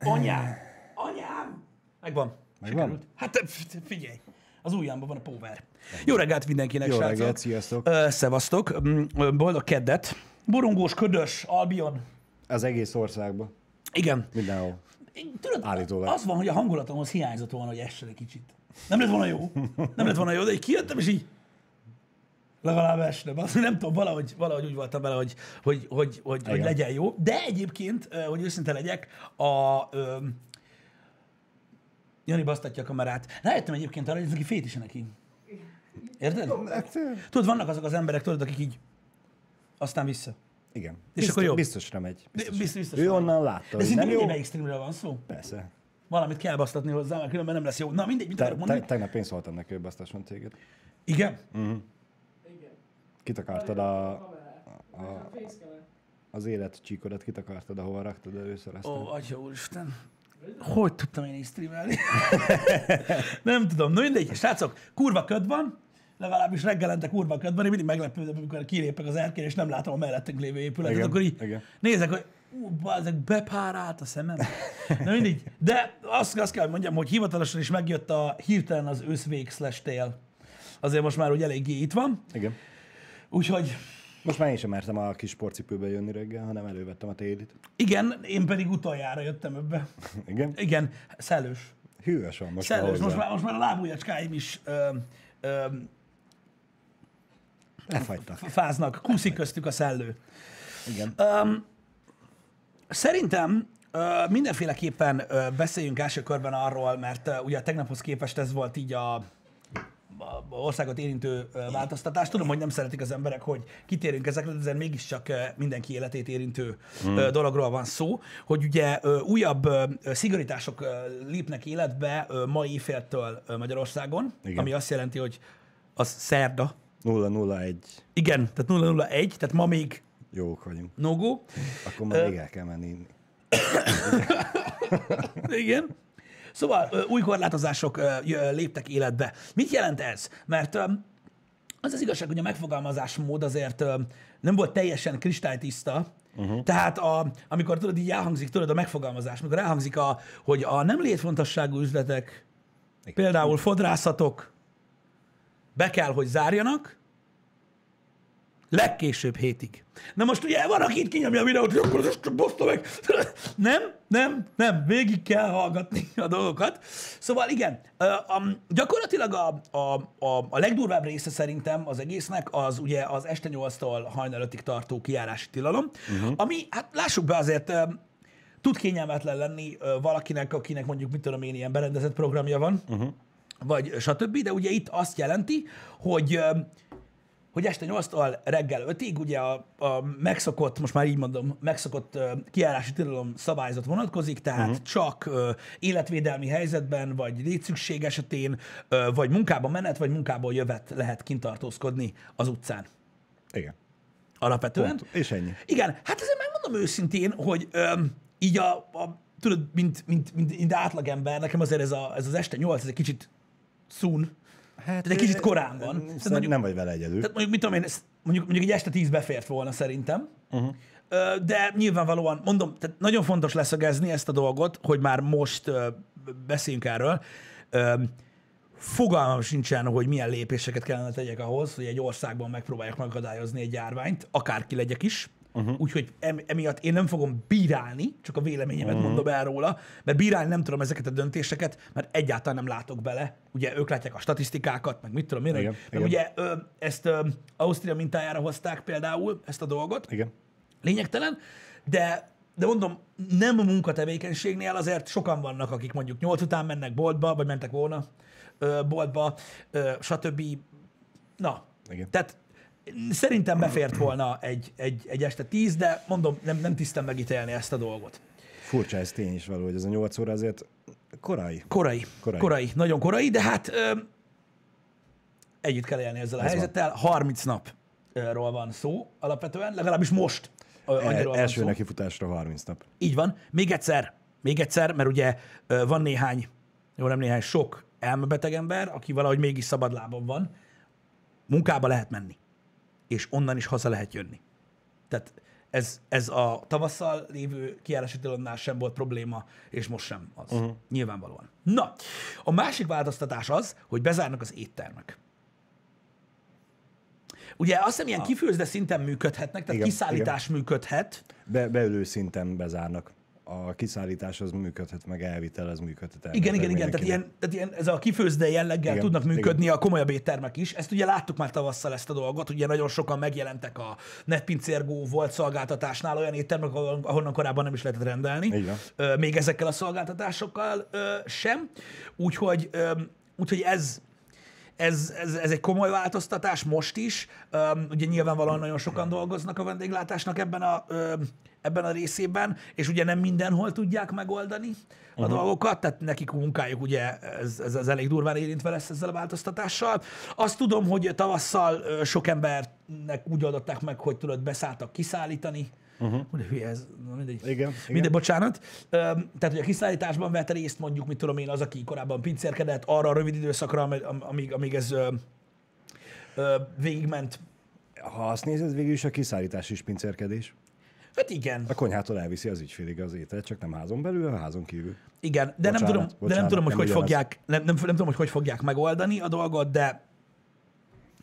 Anyám! Anyám! Megvan. Megvan? Sikerült. Hát figyelj, az ujjamban van a power. Jó reggelt mindenkinek, Jó srácok. reggelt, sziasztok. Ö, Szevasztok. Mm, Boldog keddet. Borongós, ködös, Albion. Az egész országban. Igen. Mindenhol. Tudod, Állítólag. az van, hogy a hangulatomhoz hiányzott volna, hogy essen egy kicsit. Nem lett volna jó. Nem lett volna jó, de így kijöttem, és így legalább esne. Az, nem tudom, valahogy, valahogy úgy voltam vele, hogy, hogy, hogy, hogy, hogy legyen jó. De egyébként, hogy őszinte legyek, a... Ö, Jani basztatja a kamerát. Rájöttem egyébként arra, hogy ez neki fétise neki. Érted? Hát, Tudod, vannak azok az emberek, tudod, akik így aztán vissza. igen. És akkor jó. Biztosra megy. Biztos, biztos Ő onnan látta, De szinte jó. melyik streamről van szó. Persze. Valamit kell basztatni hozzá, mert különben nem lesz jó. Na mindegy, mit akarok mondani? te, tegnap én szóltam neki, hogy basztasson téged. Igen? Kitakartad a, A az élet csíkodat, kitakartad, ahova raktad először azt. Ó, atya úristen. Hogy tudtam én így streamelni? nem tudom. Na mindegy, srácok, kurva köd van, legalábbis reggelente kurva köd van, én mindig meglepődöm, amikor kilépek az erkére, és nem látom a mellettünk lévő épületet, Igen, akkor így igen. nézek, hogy ú, ezek bepárált a szemem. Na mindegy. De azt, azt kell, mondjam, hogy hivatalosan is megjött a hirtelen az őszvég slash tél. Azért most már úgy eléggé itt van. Igen. Úgyhogy Most már én sem mertem a kis sportcipőbe jönni reggel, hanem elővettem a télit. igen, én pedig utoljára jöttem ebbe. Igen. Igen, szellős. Hűvös van most Szellős. Most már, most már a lábujjacskáim is ö, ö, Lefagytak. fáznak, kúszik köztük a szellő. Igen. Szerintem ö, mindenféleképpen ö, beszéljünk első körben arról, mert ö, ugye a tegnaphoz képest ez volt így a országot érintő változtatás. Tudom, hogy nem szeretik az emberek, hogy kitérünk ezekre, de ezen mégiscsak mindenki életét érintő mm. dologról van szó, hogy ugye újabb szigorítások lépnek életbe mai éjféltől Magyarországon, Igen. ami azt jelenti, hogy az szerda. 0-0-1. Igen, tehát 001, tehát ma még Jók vagyunk. no go. Akkor már még el kell menni. Igen. Szóval új korlátozások léptek életbe. Mit jelent ez? Mert az az igazság, hogy a megfogalmazásmód azért nem volt teljesen kristálytiszta, uh-huh. tehát a, amikor tudod, így elhangzik, tudod, a megfogalmazás, amikor elhangzik, a, hogy a nem létfontosságú üzletek, Igen. például fodrászatok be kell, hogy zárjanak, legkésőbb hétig. Na most ugye van, aki itt kinyomja a videót, hogy akkor az Isten baszta meg. Nem, nem, nem, végig kell hallgatni a dolgokat. Szóval igen, um, gyakorlatilag a, a, a, a legdurvább része szerintem az egésznek az ugye az este 8-tól hajnal 5-ig tartó kijárási tilalom, uh-huh. ami, hát lássuk be azért, tud kényelmetlen lenni valakinek, akinek mondjuk, mit tudom én, ilyen berendezett programja van, uh-huh. vagy stb., de ugye itt azt jelenti, hogy hogy este 8-tól reggel 5-ig ugye a, a megszokott, most már így mondom, megszokott uh, kiárási tilalom szabályzat vonatkozik, tehát uh-huh. csak uh, életvédelmi helyzetben, vagy létszükség esetén, uh, vagy munkába menet, vagy munkából jövet lehet kintartózkodni az utcán. Igen. Alapvetően. Pont. És ennyi. Igen, hát ezért megmondom őszintén, hogy öm, így a, a tudod, mint, mint, mint, mint átlagember, nekem azért ez, a, ez az este 8, ez egy kicsit szún, Hát, de egy kicsit korán van. Tehát mondjuk- nem vagy vele egyedül. tehát mondjuk, mit tudom én, mondjuk, mondjuk egy este tíz befért volna szerintem, uh-huh. de nyilvánvalóan, mondom, tehát nagyon fontos leszögezni ezt a dolgot, hogy már most beszéljünk erről. Fogalmam sincsen, hogy milyen lépéseket kellene tegyek ahhoz, hogy egy országban megpróbálják megadályozni egy járványt, akárki legyek is. Uh-huh. Úgyhogy em, emiatt én nem fogom bírálni, csak a véleményemet uh-huh. mondom el róla, mert bírálni nem tudom ezeket a döntéseket, mert egyáltalán nem látok bele. Ugye ők látják a statisztikákat, meg mit tudom én. Igen, meg igen. ugye ö, ezt ö, Ausztria mintájára hozták például, ezt a dolgot, Igen. lényegtelen, de, de mondom, nem a munkatevékenységnél azért sokan vannak, akik mondjuk nyolc után mennek boltba, vagy mentek volna ö, boltba, ö, stb. Na, Igen. tehát szerintem befért volna egy, egy, egy este tíz, de mondom, nem, nem tisztem megítélni ezt a dolgot. Furcsa ez tény is való, hogy ez a 8 óra azért korai. Korai. Korai. Korai. nagyon korai, de hát ö, együtt kell élni ezzel a Ez helyzettel. 30 napról van szó alapvetően, legalábbis most El, van első szó. nekifutásra 30 nap. Így van. Még egyszer, még egyszer, mert ugye van néhány, jó nem néhány, sok elmebeteg ember, aki valahogy mégis szabadlábon van, munkába lehet menni. És onnan is haza lehet jönni. Tehát ez, ez a tavasszal lévő kijárási tilalomnál sem volt probléma, és most sem az. Uh-huh. Nyilvánvalóan. Na, a másik változtatás az, hogy bezárnak az éttermek. Ugye azt hiszem, ilyen kifőzde szinten működhetnek, tehát Igen, kiszállítás működhet, Be, beülő szinten bezárnak. A kiszállítás az működhet, meg elvitel az működhet. Igen, elvileg igen, igen. Tehát ilyen, tehát ilyen, ez a kifőzde jelleggel igen, Igen, tudnak igen. működni a komolyabb éttermek is. Ezt ugye láttuk már tavasszal ezt a dolgot, ugye nagyon sokan megjelentek a netpincérgó volt szolgáltatásnál olyan éttermek, ahonnan korábban nem is lehetett rendelni. Ö, még ezekkel a szolgáltatásokkal sem. Úgyhogy, úgyhogy ez, ez, ez, ez egy komoly változtatás most is. Ugye nyilvánvalóan nagyon sokan dolgoznak a vendéglátásnak ebben a, ebben a részében, és ugye nem mindenhol tudják megoldani a uh-huh. dolgokat, tehát nekik munkájuk ugye ez, ez, ez elég durván érintve lesz ezzel a változtatással. Azt tudom, hogy tavasszal sok embernek úgy oldották meg, hogy tudod, beszálltak kiszállítani, Uh-huh. Hülye ez, mindegy. Igen, igen. Mindegy, bocsánat. Tehát, hogy a kiszállításban vett részt mondjuk, mit tudom én, az, aki korábban pincérkedett, arra a rövid időszakra, amíg, amíg, amíg ez ö, ö, végigment. Ha azt nézed, végül is a kiszállítás is pincérkedés. Hát igen, A konyhától elviszi az ügyfélig az ételt, csak nem házon belül, hanem házon kívül. igen, de nem Bocsánat, tudom, de nem bocsánat, tudom, hogy nem hogy fogják, nem, nem, nem tudom, hogy hogy fogják megoldani a dolgot, de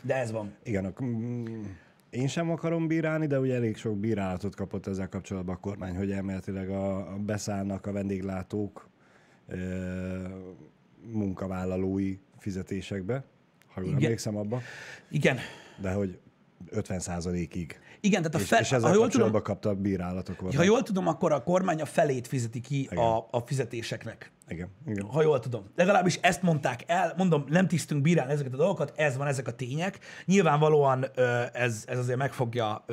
de ez van. Igen, ak- mm, én sem akarom bírálni, de ugye elég sok bírálatot kapott ezzel kapcsolatban a kormány, hogy elméletileg a, a beszállnak a vendéglátók ö, munkavállalói fizetésekbe, ha jól emlékszem abba, Igen, de hogy 50 ig igen, tehát a És, fe, és ha jól tudom, kapta bírálatok ha jól tudom, akkor a kormány a felét fizeti ki Igen. a, a fizetéseknek. Igen, igen. Ha jól tudom. Legalábbis ezt mondták el, mondom, nem tisztünk bírálni ezeket a dolgokat, ez van, ezek a tények. Nyilvánvalóan ez, ez azért meg fogja,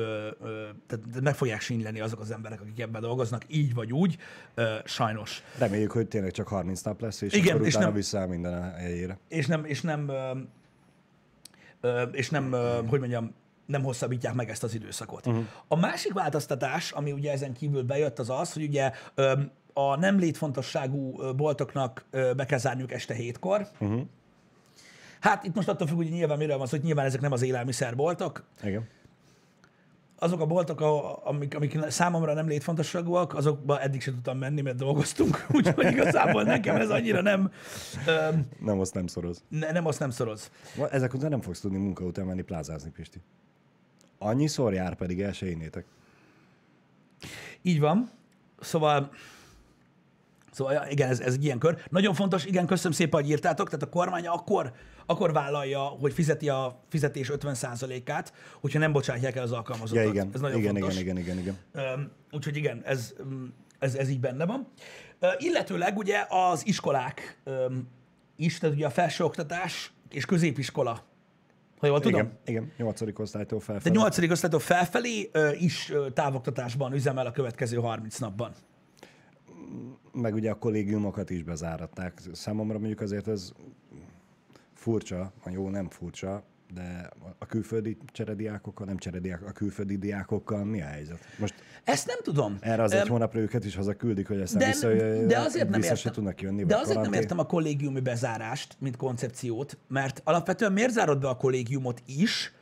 tehát meg fogják sínyleni azok az emberek, akik ebben dolgoznak, így vagy úgy, sajnos. Reméljük, hogy tényleg csak 30 nap lesz, és Igen, akkor és utána nem- visszaáll minden a helyére. És nem, és nem, és nem, hogy mondjam, nem hosszabbítják meg ezt az időszakot. Uh-huh. A másik változtatás, ami ugye ezen kívül bejött, az az, hogy ugye a nem létfontosságú boltoknak be kell zárniuk este hétkor. Uh-huh. Hát itt most attól függ, hogy nyilván miről van szó, hogy nyilván ezek nem az élelmiszerboltok. Igen. Azok a boltok, amik, amik számomra nem létfontosságúak, azokba eddig sem tudtam menni, mert dolgoztunk, úgyhogy igazából nekem ez annyira nem, ö, Nem, azt nem szoroz. ne, nem azt nem szoroz. Ezek után nem fogsz tudni munka után menni plázázni, Pisti. Annyiszor jár, pedig el se innétek. Így van. Szóval, szóval igen, ez, ez egy ilyen kör. Nagyon fontos, igen, köszönöm szépen, hogy írtátok, tehát a kormány akkor, akkor vállalja, hogy fizeti a fizetés 50%-át, hogyha nem bocsátják el az alkalmazottat. Ja, igen. Ez nagyon igen, fontos. igen, igen, igen, igen. Öm, Úgyhogy igen, ez, ez, ez így benne van. Ö, Illetőleg ugye az iskolák öm, is, tehát ugye a felsőoktatás és középiskola, ha jól tudom, Igen, igen. Nyolcadik osztálytól de felfelé. nyolcadik osztálytól felfelé ö, is ö, távoktatásban üzemel a következő 30 napban. Meg ugye a kollégiumokat is bezáratták. Számomra mondjuk azért ez furcsa, jó nem furcsa, de a külföldi cserediákokkal, nem cserediák, a külföldi diákokkal mi a helyzet? Most Ezt nem tudom. erre az Öm, egy hónapra őket is hazaküldik, hogy aztán de, vissza, de azért nem értem, tudnak jönni. de azért nem karantén. értem a kollégiumi bezárást, mint koncepciót, mert alapvetően miért zárod be a kollégiumot is,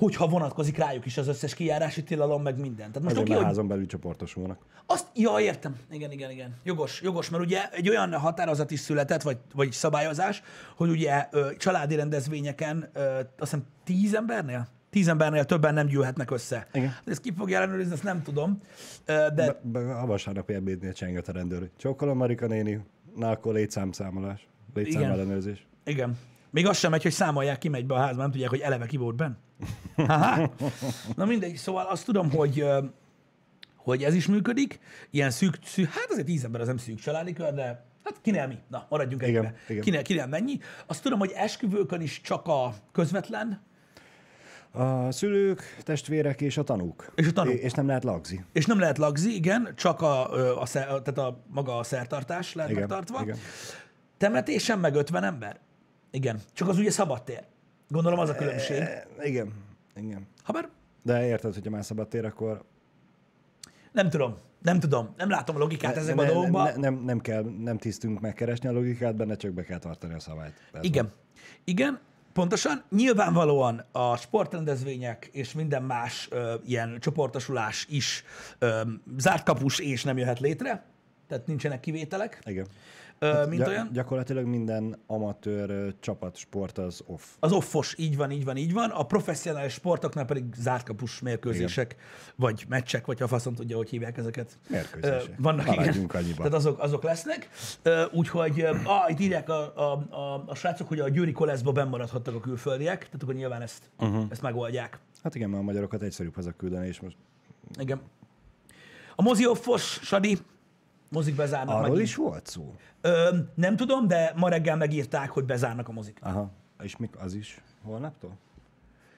hogyha vonatkozik rájuk is az összes kijárási tilalom, meg minden. Tehát most Azért, oké, hogy házon belül csoportosulnak. azt, ja, értem. Igen, igen, igen. Jogos, jogos, mert ugye egy olyan határozat is született, vagy, vagy szabályozás, hogy ugye ö, családi rendezvényeken ö, azt hiszem tíz embernél? Tíz embernél többen nem gyűlhetnek össze. Igen. Ezt ki fogja ellenőrizni, ezt nem tudom. De, Be, be, a vasárnapi ebédnél csengett a rendőr. Csókolom, Marika néni, na akkor létszámszámolás, létszám Igen. ellenőrzés. Igen. Még az sem megy, hogy számolják, ki megy be a házba, nem tudják, hogy eleve ki volt benn. Na mindegy, szóval azt tudom, hogy, hogy ez is működik. Ilyen szűk, szűk, hát azért tíz ember az nem szűk családi kör, de hát kinél mi? Na, maradjunk Igen, egybe. igen. Kinél, kinél mennyi. Azt tudom, hogy esküvőkön is csak a közvetlen, A szülők, testvérek és a tanúk. És a tanúk. És nem lehet lagzi. és nem lehet lagzi, igen, csak a, a, szer, tehát a maga a szertartás lehet Igen, megtartva. igen. Temetésen meg 50 ember? Igen. Csak az ugye szabadtér. Gondolom az a különbség. E, igen, igen. Habár De érted, hogyha már szabad tér, akkor Nem tudom. Nem tudom. Nem látom a logikát ezekben a ne, dolgokban. ne, nem, nem, kell, nem tisztünk megkeresni a logikát benne, csak be kell tartani a szabályt. Ez Igen. Igen. Pontosan. Nyilvánvalóan a sportrendezvények és minden más ö, ilyen csoportosulás is ö, zárt kapus és nem jöhet létre, tehát nincsenek kivételek, Igen. Ö, mint Gy- olyan. Gyakorlatilag minden amatőr csapatsport az off. Az offos, így van, így van, így van. A professzionális sportoknál pedig zárt kapus mérkőzések, vagy meccsek, vagy ha faszom tudja, hogy hívják ezeket. Mérkőzések. Vannak, igen. Maradjunk annyiba. Tehát azok, azok lesznek. Úgyhogy, ah, itt írják a, a, a, a srácok, hogy a Győri Koleszba bennmaradhattak a külföldiek, tehát akkor nyilván ezt, uh-huh. ezt megoldják. Hát igen, mert a magyarokat egyszerűbb hazaküldeni, és most Igen. A mozi offos, Sadi, mozik bezárnak arról megint. is volt szó. Ö, nem tudom, de ma reggel megírták, hogy bezárnak a mozik. Aha. És mik az is holnaptól?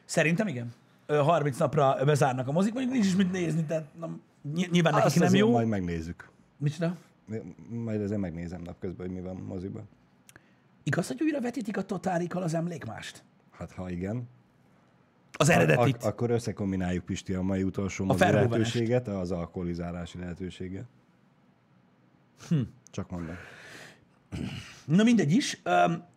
Szerintem igen. Ö, 30 napra bezárnak a mozik, mondjuk nincs is mit nézni, tehát nem, ny- nyilván nekik Azt nem jó. majd megnézzük. Mit csinál? Majd azért megnézem napközben, hogy mi van moziban. Igaz, hogy újra vetítik a totárikkal az emlékmást? Hát ha igen, Az eredetit. ak- akkor összekombináljuk Pisti a mai utolsó mozi Verhoevenest. lehetőséget az alkoholizálási lehetőséget. Hm. Csak mondom. Na mindegy is.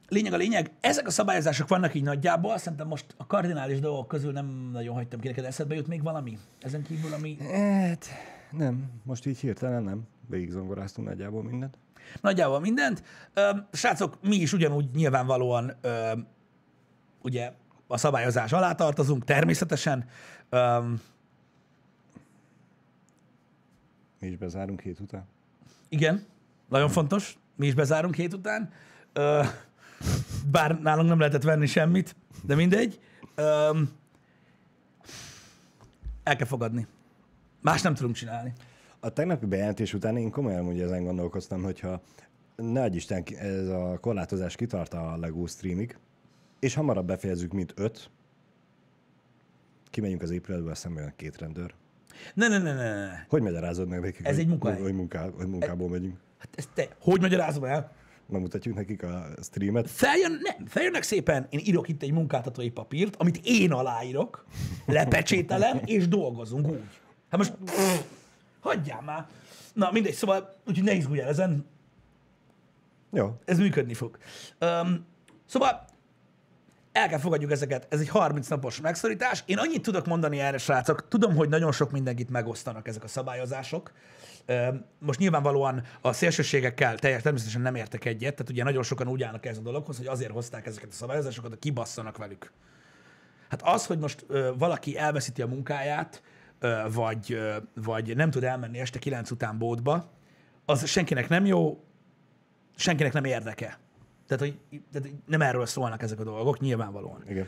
Lényeg a lényeg, ezek a szabályozások vannak így nagyjából, szerintem most a kardinális dolgok közül nem nagyon hagytam ki neked eszedbe jut még valami? Ezen kívül, ami Hát, nem. Most így hirtelen nem. Végig zongoráztunk nagyjából mindent. nagyjából mindent. Srácok, mi is ugyanúgy nyilvánvalóan ugye a szabályozás alá tartozunk, természetesen. Mi is bezárunk hét után. Igen, nagyon fontos, mi is bezárunk hét után. Bár nálunk nem lehetett venni semmit, de mindegy. El kell fogadni. Más nem tudunk csinálni. A tegnapi bejelentés után én komolyan ugye ezen gondolkoztam, hogyha ne adj Isten, ez a korlátozás kitart a LEGO streamig, és hamarabb befejezzük, mint öt, kimegyünk az épületbe, szemben jön két rendőr. Ne, ne, ne, ne, ne. Hogy magyarázod meg nekik, Ez hogy, egy munkahely. hogy, munká, hogy munkából megyünk? Hát ezt te, hogy magyarázom el? Megmutatjuk nekik a streamet. Feljön, nem, feljönnek szépen, én írok itt egy munkáltatói papírt, amit én aláírok, lepecsételem, és dolgozunk úgy. Hát most, pff, hagyjál már. Na, mindegy, szóval, úgyhogy ne izgulj el ezen, Jó, ez működni fog. Um, szóval el kell fogadjuk ezeket, ez egy 30 napos megszorítás. Én annyit tudok mondani erre, srácok, tudom, hogy nagyon sok mindenkit megosztanak ezek a szabályozások. Most nyilvánvalóan a szélsőségekkel teljes, természetesen nem értek egyet, tehát ugye nagyon sokan úgy állnak ez a dologhoz, hogy azért hozták ezeket a szabályozásokat, hogy kibasszanak velük. Hát az, hogy most valaki elveszíti a munkáját, vagy, vagy nem tud elmenni este 9 után bótba, az senkinek nem jó, senkinek nem érdeke. Tehát, hogy tehát nem erről szólnak ezek a dolgok, nyilvánvalóan. igen.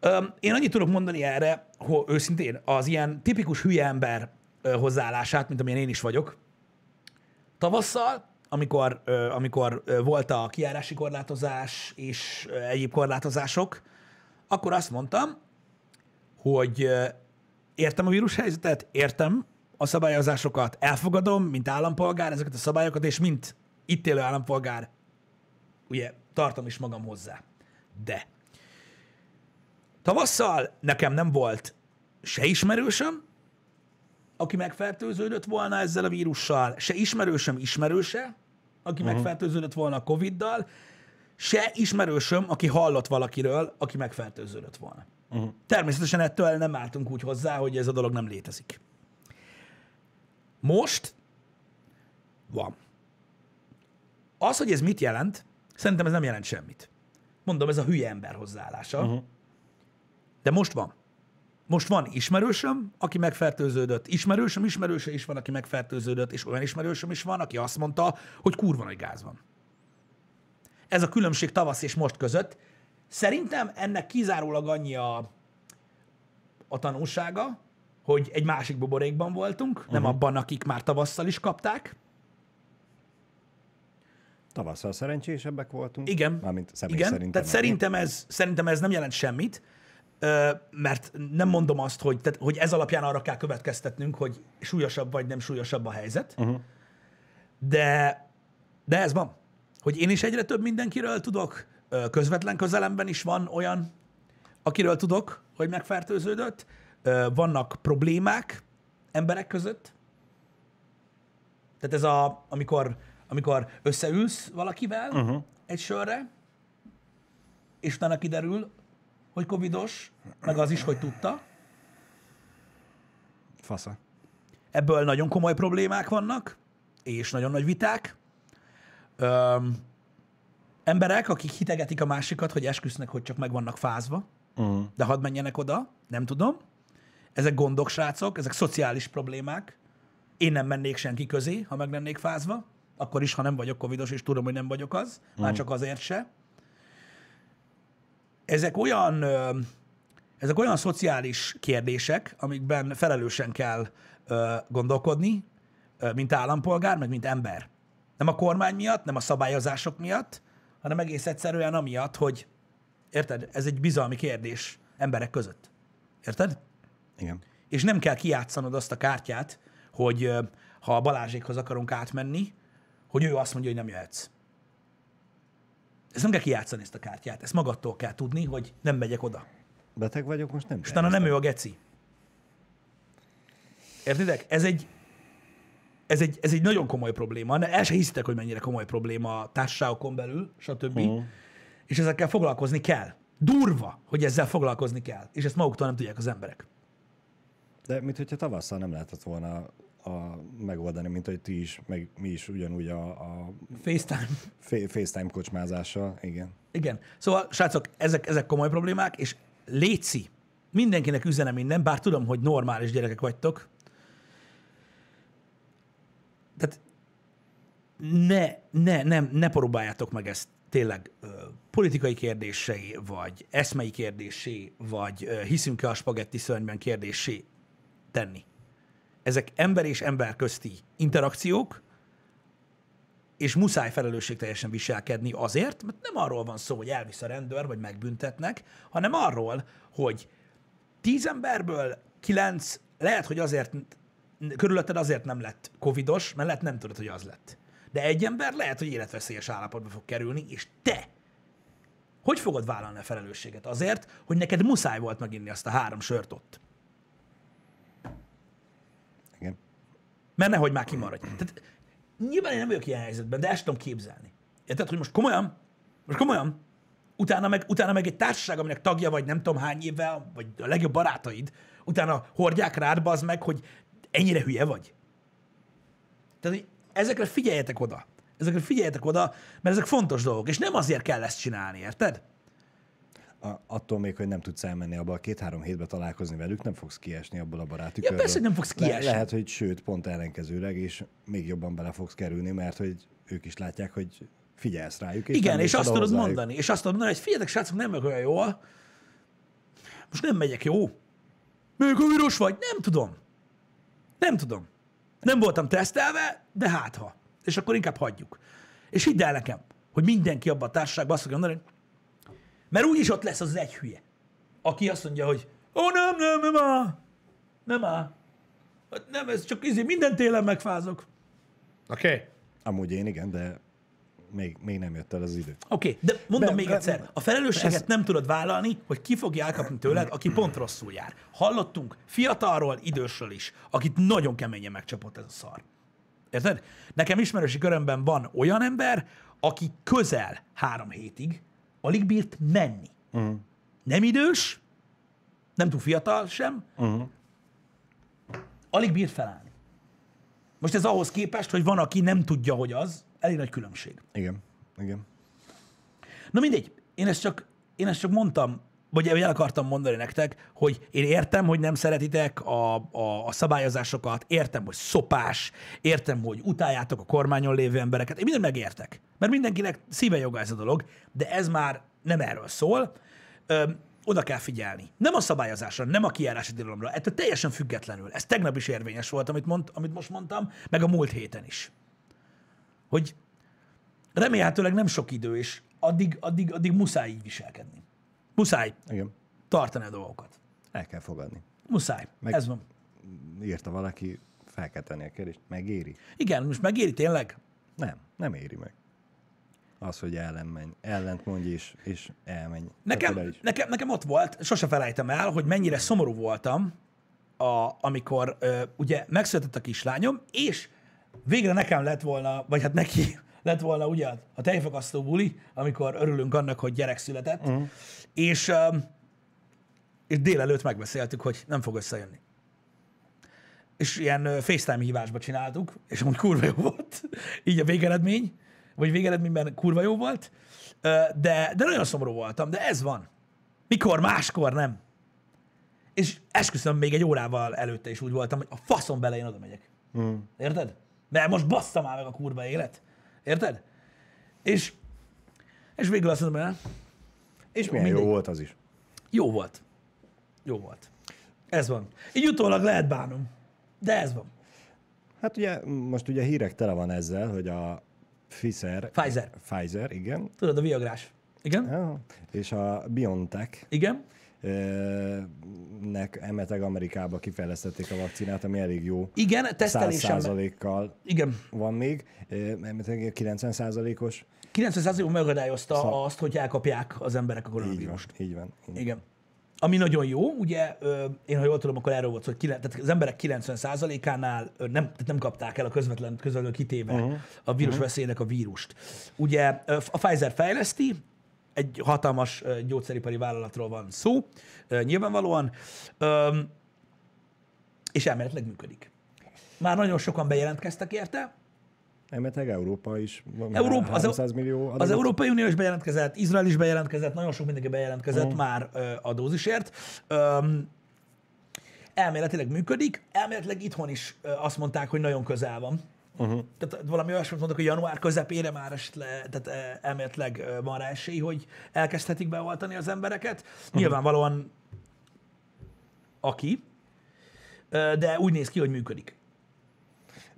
Öm, én annyit tudok mondani erre, hogy őszintén az ilyen tipikus hülye ember hozzáállását, mint amilyen én is vagyok, tavasszal, amikor, amikor volt a kiárási korlátozás és egyéb korlátozások, akkor azt mondtam, hogy értem a vírushelyzetet, értem a szabályozásokat, elfogadom, mint állampolgár ezeket a szabályokat, és mint itt élő állampolgár, ugye tartom is magam hozzá. De Tavasszal nekem nem volt se ismerősöm, aki megfertőződött volna ezzel a vírussal, se ismerősöm ismerőse, aki uh-huh. megfertőződött volna a Covid-dal, se ismerősöm, aki hallott valakiről, aki megfertőződött volna. Uh-huh. Természetesen ettől nem álltunk úgy hozzá, hogy ez a dolog nem létezik. Most van. Az, hogy ez mit jelent, szerintem ez nem jelent semmit. Mondom, ez a hülye ember hozzáállása. Uh-huh. De most van. Most van ismerősöm, aki megfertőződött. Ismerősöm, ismerőse is van, aki megfertőződött, és olyan ismerősöm is van, aki azt mondta, hogy kurva nagy gáz van. Ez a különbség tavasz és most között. Szerintem ennek kizárólag annyi a, a tanulsága, hogy egy másik buborékban voltunk, uh-huh. nem abban, akik már tavasszal is kapták. Tavasszal szerencsésebbek voltunk. Igen. Mármint személy Igen, szerintem. tehát szerintem ez, szerintem ez nem jelent semmit, mert nem mondom azt, hogy, tehát, hogy ez alapján arra kell következtetnünk, hogy súlyosabb vagy nem súlyosabb a helyzet, uh-huh. de, de ez van. Hogy én is egyre több mindenkiről tudok, közvetlen közelemben is van olyan, akiről tudok, hogy megfertőződött, vannak problémák emberek között, tehát ez a, amikor, amikor összeülsz valakivel uh-huh. egy sörre, és utána kiderül, hogy covidos, meg az is, hogy tudta. Fasza. Ebből nagyon komoly problémák vannak, és nagyon nagy viták. Öm, emberek, akik hitegetik a másikat, hogy esküsznek, hogy csak meg vannak fázva, Uh-huh. de hadd menjenek oda, nem tudom. Ezek gondok, srácok, ezek szociális problémák. Én nem mennék senki közé, ha meg lennék fázva. Akkor is, ha nem vagyok covidos, és tudom, hogy nem vagyok az. Már csak azért se. Ezek olyan, ezek olyan szociális kérdések, amikben felelősen kell gondolkodni, mint állampolgár, meg mint ember. Nem a kormány miatt, nem a szabályozások miatt, hanem egész egyszerűen amiatt, hogy érted, ez egy bizalmi kérdés emberek között. Érted? Igen. És nem kell kijátszanod azt a kártyát, hogy ha a Balázsékhoz akarunk átmenni, hogy ő azt mondja, hogy nem jöhetsz. Ezt nem kell kijátszani ezt a kártyát. Ezt magadtól kell tudni, hogy nem megyek oda. Beteg vagyok, most nem És utána nem ő a geci. Értitek? Ez egy, ez egy, ez egy nagyon komoly probléma. El se hiszitek, hogy mennyire komoly probléma a társaságokon belül, stb. Mhm. És ezekkel foglalkozni kell. Durva, hogy ezzel foglalkozni kell. És ezt maguktól nem tudják az emberek. De mint hogyha tavasszal nem lehetett volna a, megoldani, mint hogy ti is, meg mi is ugyanúgy a, a FaceTime. fa- FaceTime kocsmázással, igen. Igen. Szóval, srácok, ezek, ezek komoly problémák, és léci, mindenkinek üzenem minden, bár tudom, hogy normális gyerekek vagytok. Tehát ne, ne, nem, ne próbáljátok meg ezt tényleg ö, politikai kérdésé, vagy eszmei kérdésé, vagy ö, hiszünk-e a spagetti szörnyben kérdésé tenni. Ezek ember és ember közti interakciók, és muszáj felelősségteljesen viselkedni azért, mert nem arról van szó, hogy elvisz a rendőr, vagy megbüntetnek, hanem arról, hogy tíz emberből kilenc lehet, hogy azért, körülötted azért nem lett covidos, mert lehet nem tudod, hogy az lett. De egy ember lehet, hogy életveszélyes állapotba fog kerülni, és te hogy fogod vállalni a felelősséget? Azért, hogy neked muszáj volt meginni azt a három sört ott. igen. Mert nehogy már kimaradj. Tehát nyilván én nem vagyok ilyen helyzetben, de ezt tudom képzelni. Érted, hogy most komolyan, most komolyan, utána meg, utána meg egy társaság, aminek tagja vagy nem tudom hány évvel, vagy a legjobb barátaid, utána hordják rád, bazd meg, hogy ennyire hülye vagy. Tehát, hogy ezekre figyeljetek oda. Ezekre figyeljetek oda, mert ezek fontos dolgok, és nem azért kell ezt csinálni, érted? A, attól még, hogy nem tudsz elmenni abba a két-három hétbe találkozni velük, nem fogsz kiesni abból a baráti Ja, persze, nem fogsz kiesni. Le, lehet, hogy sőt, pont ellenkezőleg, és még jobban bele fogsz kerülni, mert hogy ők is látják, hogy figyelsz rájuk. És Igen, és azt tudod mondani, és azt tudod mondani, hogy figyeljetek, srácok, nem vagyok olyan jól, most nem megyek, jó? Még a vírus vagy? Nem tudom. Nem tudom. Nem voltam tesztelve, de hát ha. És akkor inkább hagyjuk. És hidd el nekem, hogy mindenki abban a társaságban azt fogja mondani, hogy mert úgyis ott lesz az egy hülye, aki azt mondja, hogy ó, nem, nem, nem áll. Nem áll. Hát Nem, ez csak izé, minden télen megfázok. Oké. Okay. Amúgy én igen, de még, még nem jött el az idő. Oké, okay, de mondom De- még de- egyszer, a felelősséget ez- nem tudod vállalni, hogy ki fogja elkapni tőled, aki pont rosszul jár. Hallottunk fiatalról, idősről is, akit nagyon keményen megcsapott ez a szar. Érted? Nekem ismerősi körömben van olyan ember, aki közel három hétig alig bírt menni. Uh-huh. Nem idős, nem túl fiatal sem, Uh-huh. alig bírt felállni. Most ez ahhoz képest, hogy van, aki nem tudja, hogy az, elég nagy különbség. Igen, igen. Na mindegy, én ezt csak, én ezt csak mondtam, vagy el akartam mondani nektek, hogy én értem, hogy nem szeretitek a, a, a szabályozásokat, értem, hogy szopás, értem, hogy utáljátok a kormányon lévő embereket, én mindent megértek, mert mindenkinek szíve joga ez a dolog, de ez már nem erről szól, Ö, oda kell figyelni. Nem a szabályozásra, nem a kijárási tilalomra, ettől teljesen függetlenül. Ez tegnap is érvényes volt, amit, mond, amit most mondtam, meg a múlt héten is. Hogy remélhetőleg nem sok idő, és addig, addig, addig muszáj így viselkedni. Muszáj Igen. tartani a dolgokat. El kell fogadni. Muszáj. Meg... Ez van. Írta valaki, fel kell tenni a kérdést. Megéri? Igen, most megéri tényleg? Nem, nem éri meg. Az, hogy ellen menj, ellent mondj és, és elmenj. Nekem, nekem, nekem ott volt, sose felejtem el, hogy mennyire szomorú voltam, a, amikor ö, ugye megszületett a kislányom, és végre nekem lett volna, vagy hát neki lett volna ugye a tejfakasztó buli, amikor örülünk annak, hogy gyerek született, uh-huh. és, um, és délelőtt megbeszéltük, hogy nem fog összejönni. És ilyen FaceTime hívásba csináltuk, és amúgy kurva jó volt, így a végeredmény, vagy végeredményben kurva jó volt, de, de nagyon szomorú voltam, de ez van. Mikor, máskor nem. És esküszöm, még egy órával előtte is úgy voltam, hogy a faszom bele én oda megyek. Mm. Érted? Mert most bassza már meg a kurva élet. Érted? És, és végül azt mondom, hogy És milyen jó mindegy. volt az is. jó volt. Jó volt. Ez van. Így utólag lehet bánom. De ez van. Hát ugye most ugye hírek tele van ezzel, hogy a Pfizer, Pfizer. Pfizer, igen, Tudod, a viagrás. Igen? ja, és a BioNTech Igen? Nek emeteg Amerikába kifejlesztették a vakcinát, ami elég jó. Igen, 100 tesztelésen. százalékkal Igen. van még, emeteg 90 százalékos. 90%-uk megakadályozta Szóval- azt, hogy elkapják az emberek a Így van, koronavírust. így van. Így van. Igen. Ami nagyon jó, ugye, én ha jól tudom, akkor erről volt szó, hogy tehát az emberek 90%-ánál ö, nem, tehát nem kapták el a közvetlen, közvetlenül kitéve uh-huh. a vírus uh-huh. veszélynek a vírust. Ugye a Pfizer fejleszti, egy hatalmas gyógyszeripari vállalatról van szó, nyilvánvalóan, és elméletileg működik. Már nagyon sokan bejelentkeztek érte, Emeteg Európa is. Európa, az, 300 millió az adagot. Európai Unió is bejelentkezett, Izrael is bejelentkezett, nagyon sok mindenki bejelentkezett már ö, a dózisért. Öm, elméletileg működik, elméletileg itthon is ö, azt mondták, hogy nagyon közel van. Uh-huh. Tehát valami olyasmit mondok, hogy január közepére már esetleg, tehát ö, elméletileg ö, van rá esély, hogy elkezdhetik beoltani az embereket. Uh-huh. Nyilvánvalóan aki, ö, de úgy néz ki, hogy működik.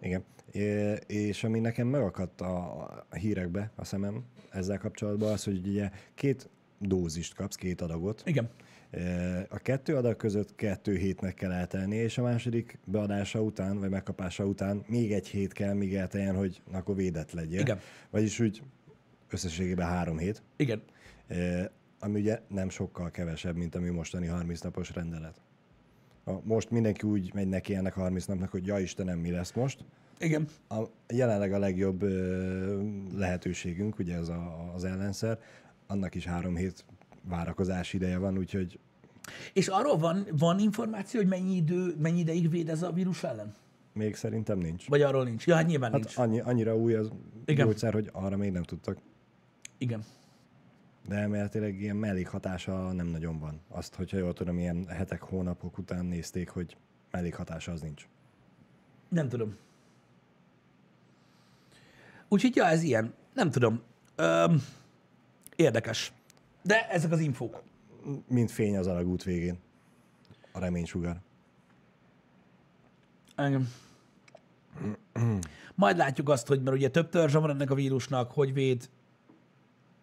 Igen. É, és ami nekem megakadt a, a hírekbe a szemem ezzel kapcsolatban, az, hogy ugye két dózist kapsz, két adagot. Igen. A kettő adag között kettő hétnek kell eltelni, és a második beadása után, vagy megkapása után még egy hét kell, míg elteljen, hogy akkor védett legyél. Igen. Vagyis úgy összességében három hét, Igen. e, ami ugye nem sokkal kevesebb, mint ami mostani 30 napos rendelet. A, most mindenki úgy megy neki ennek a 30 napnak, hogy ja Istenem, mi lesz most. Igen. A, jelenleg a legjobb ö, lehetőségünk, ugye ez a, az ellenszer, annak is három hét várakozás ideje van, úgyhogy És arról van, van információ, hogy mennyi, idő, mennyi ideig véd ez a vírus ellen? még szerintem nincs. Vagy arról nincs? Ja, hát nyilván Hát nincs. annyi, annyira új az Igen. gyógyszer, hogy arra még nem tudtak. Igen. De elméletileg ilyen mellékhatása nem nagyon van. Azt, hogyha jól tudom, ilyen hetek, hónapok után nézték, hogy mellékhatása az nincs. Nem tudom. Úgyhogy, ja, ez ilyen. Nem tudom. Öm, érdekes. De ezek az infók. Mint fény az alagút végén. A reménysugár. Engem. Majd látjuk azt, hogy mert ugye több törzse van ennek a vírusnak, hogy véd,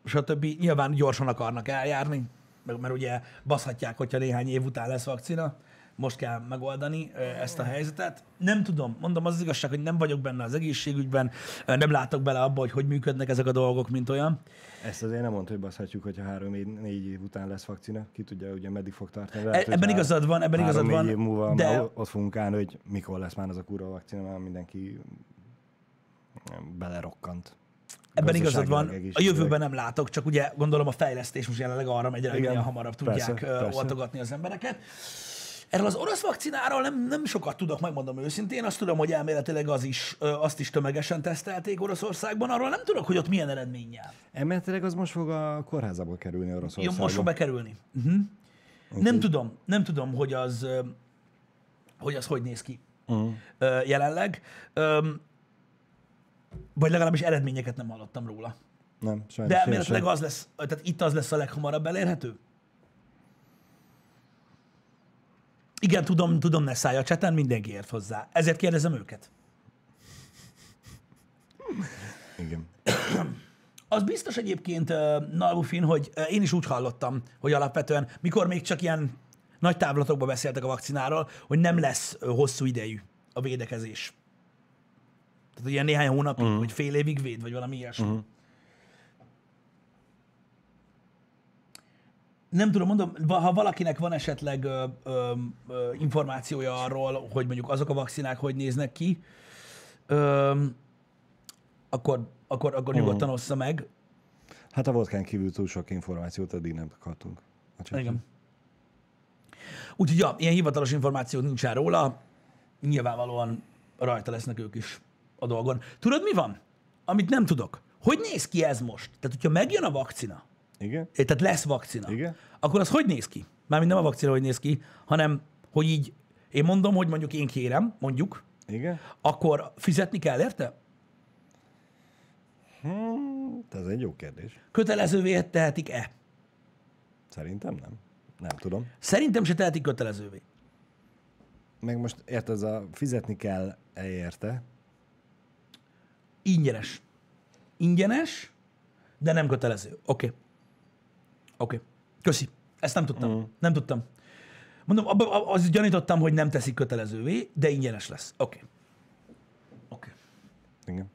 stb. Nyilván gyorsan akarnak eljárni, meg- mert ugye baszhatják, hogyha néhány év után lesz vakcina. Most kell megoldani ezt a helyzetet. Nem tudom, mondom, az, az igazság, hogy nem vagyok benne az egészségügyben, nem látok bele abba, hogy hogy működnek ezek a dolgok, mint olyan. Ezt azért nem mondta, hogy baszhatjuk, hogyha három év, négy év után lesz vakcina. Ki tudja, ugye meddig fog tartani. E- ebben igazad van, ebben igazad három-négy van, év múlva de- ott fogunk állni, hogy mikor lesz már az a kurva vakcina, már mindenki belerokkant. Ebben igazad van. A jövőben nem látok, csak ugye gondolom a fejlesztés most jelenleg arra megy, hogy hamarabb tudják persze, persze. oltogatni az embereket. Erről az orosz vakcináról nem, nem sokat tudok, megmondom őszintén. Azt tudom, hogy elméletileg az is, azt is tömegesen tesztelték Oroszországban. Arról nem tudok, hogy ott milyen eredménnyel. Emeletileg az most fog a kórházába kerülni Jó, Oroszországba. most fog bekerülni. Uh-huh. Nem tudom, nem tudom, hogy az, hogy az hogy néz ki Uh-huh. jelenleg. Vagy legalábbis eredményeket nem hallottam róla. Nem, sajnos De elméletileg az lesz, tehát itt az lesz a leghamarabb elérhető? Igen, tudom, tudom, ne szállj a cseten, mindenki ért hozzá. Ezért kérdezem őket. Igen. Az biztos egyébként, Nalbufin, hogy én is úgy hallottam, hogy alapvetően, mikor még csak ilyen nagy távlatokban beszéltek a vakcináról, hogy nem lesz hosszú idejű a védekezés. Tehát ilyen néhány hónapig, uh-huh. vagy fél évig véd, vagy valami ilyesmi. Uh-huh. Nem tudom, mondom, ha valakinek van esetleg ö, ö, ö, információja arról, hogy mondjuk azok a vakcinák hogy néznek ki, ö, akkor, akkor, akkor nyugodtan ossza meg. Hát a vodkán kívül túl sok információt eddig nem kaptunk. Igen. Úgyhogy ja, ilyen hivatalos információ nincsen róla, nyilvánvalóan rajta lesznek ők is a dolgon. Tudod, mi van? Amit nem tudok. Hogy néz ki ez most? Tehát, hogyha megjön a vakcina, Igen? eh, tehát lesz vakcina, Igen. akkor az hogy néz ki? Mármint nem a vakcina, hogy néz ki, hanem, hogy így, én mondom, hogy mondjuk én kérem, mondjuk, Igen? akkor fizetni kell, érte? Hmm, ez egy jó kérdés. Kötelezővé tehetik-e? Szerintem nem. Nem tudom. Szerintem se tehetik kötelezővé. Meg most érted, ez a fizetni kell -e érte. Ingyenes. Ingyenes, de nem kötelező. Oké. Okay. Oké. Okay. Köszi. Ezt nem tudtam. Mm. Nem tudtam. Mondom, abba, ab- az gyanítottam, hogy nem teszik kötelezővé, de ingyenes lesz. Oké. Okay. Oké. Okay. Igen.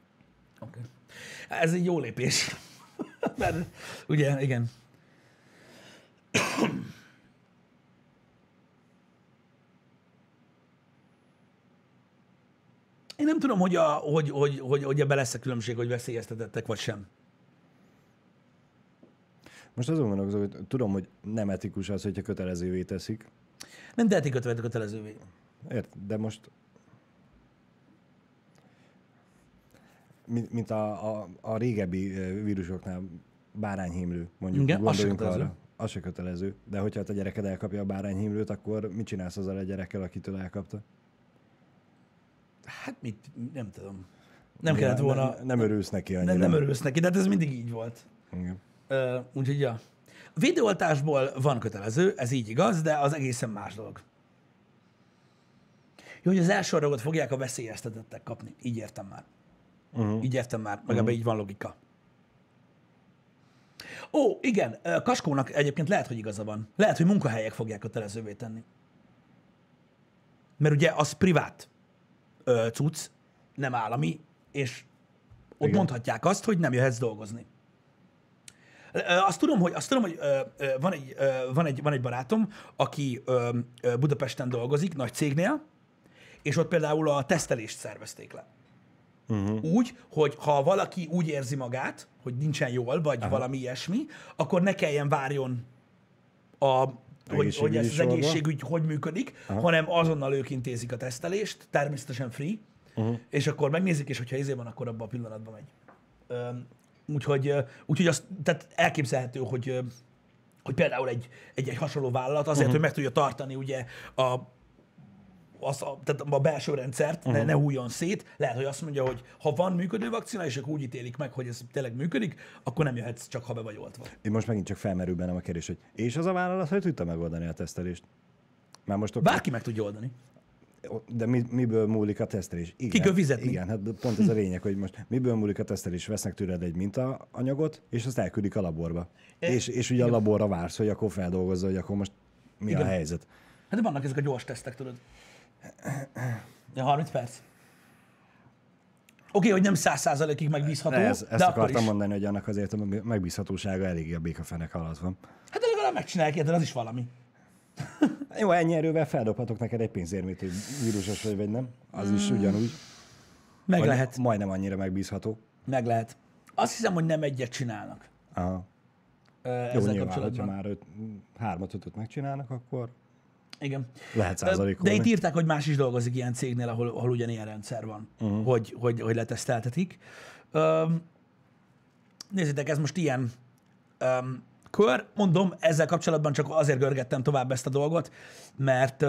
Oké. Okay. Ez egy jó lépés. Mert ugye, igen. Én nem tudom, hogy, a, hogy, hogy, hogy, hogy ebben lesz a különbség, hogy veszélyeztetettek vagy sem. Most azon gondolkozom, hogy tudom, hogy nem etikus az, hogyha kötelezővé teszik. Nem kötvet kötelezővé. Ért, de most... Mint, mint a, a, a régebbi vírusoknál bárányhímlő, mondjuk Igen, az gondoljunk kötelező. arra. Az se kötelező. De hogyha a tered elkapja a bárányhímlőt, akkor mit csinálsz azzal a gyerekkel, akitől elkapta? Hát mit, nem tudom. Nem Ugye, kellett volna, Nem, nem örülsz neki annyira. nem, nem örülsz neki, de hát ez mindig így volt. Igen. Úgyhogy, ja. A védőoltásból van kötelező, ez így igaz, de az egészen más dolog. Jó, hogy az első adagot fogják a veszélyeztetettek kapni. Így értem már. Uh-huh. Így értem már, meg ebben így van logika. Ó, igen, Kaskónak egyébként lehet, hogy igaza van. Lehet, hogy munkahelyek fogják kötelezővé tenni. Mert ugye az privát ö, cucc, nem állami, és ott Igen. mondhatják azt, hogy nem jöhetsz dolgozni. Azt tudom, hogy, azt tudom, hogy van, egy, van, egy, van egy barátom, aki Budapesten dolgozik, nagy cégnél, és ott például a tesztelést szervezték le. Uh-huh. Úgy, hogy ha valaki úgy érzi magát, hogy nincsen jól, vagy Aha. valami ilyesmi, akkor ne kelljen várjon a, hogy, hogy ez az egészségügy hogy működik, Aha. hanem azonnal ők intézik a tesztelést, természetesen free, uh-huh. és akkor megnézik, és hogyha izé van, akkor abban a pillanatban megy. Öm, úgyhogy, úgyhogy az, tehát elképzelhető, hogy, hogy például egy, egy, egy hasonló vállalat azért, uh-huh. hogy meg tudja tartani ugye a az a, tehát a belső rendszert, uh-huh. ne, ne hújjon szét. Lehet, hogy azt mondja, hogy ha van működő vakcina, és ők úgy ítélik meg, hogy ez tényleg működik, akkor nem jöhetsz csak, ha be vagy oltva. Én most megint csak felmerül bennem a kérdés, hogy és az a vállalat, hogy tudta megoldani a tesztelést? Már most oké, Bárki meg tudja oldani. De mi, miből múlik a tesztelés? Igen, Ki kell fizetni. Igen, hát pont ez a lényeg, hogy most miből múlik a tesztelés? Vesznek tőled egy mintaanyagot, és azt elküldik a laborba. És, és ugye a laborra vársz, hogy akkor feldolgozza, hogy akkor most mi Igen. a helyzet. Hát de vannak ezek a gyors tesztek, tudod. Ja, 30 perc. Oké, hogy nem 100%-ig megbízható, De ez, ezt de akartam is. mondani, hogy annak azért a megbízhatósága eléggé a békafenek alatt van. Hát de legalább megcsinálják, érted, az is valami. Jó, ennyi erővel feldobhatok neked egy pénzérmét, hogy vírusos vagy, vagy nem. Az is ugyanúgy. Meg Vagy lehet. Majdnem annyira megbízható. Meg lehet. Azt hiszem, hogy nem egyet csinálnak. Aha. ö, Jó, Ezzel nyilván, hogyha már öt, hármat, ötöt megcsinálnak, akkor Igen. lehet százalékolni. De itt írták, hogy más is dolgozik ilyen cégnél, ahol, ahol ugyanilyen rendszer van, uh-huh. hogy, hogy, hogy leteszteltetik. Öm, nézzétek, ez most ilyen öm, kör. Mondom, ezzel kapcsolatban csak azért görgettem tovább ezt a dolgot, mert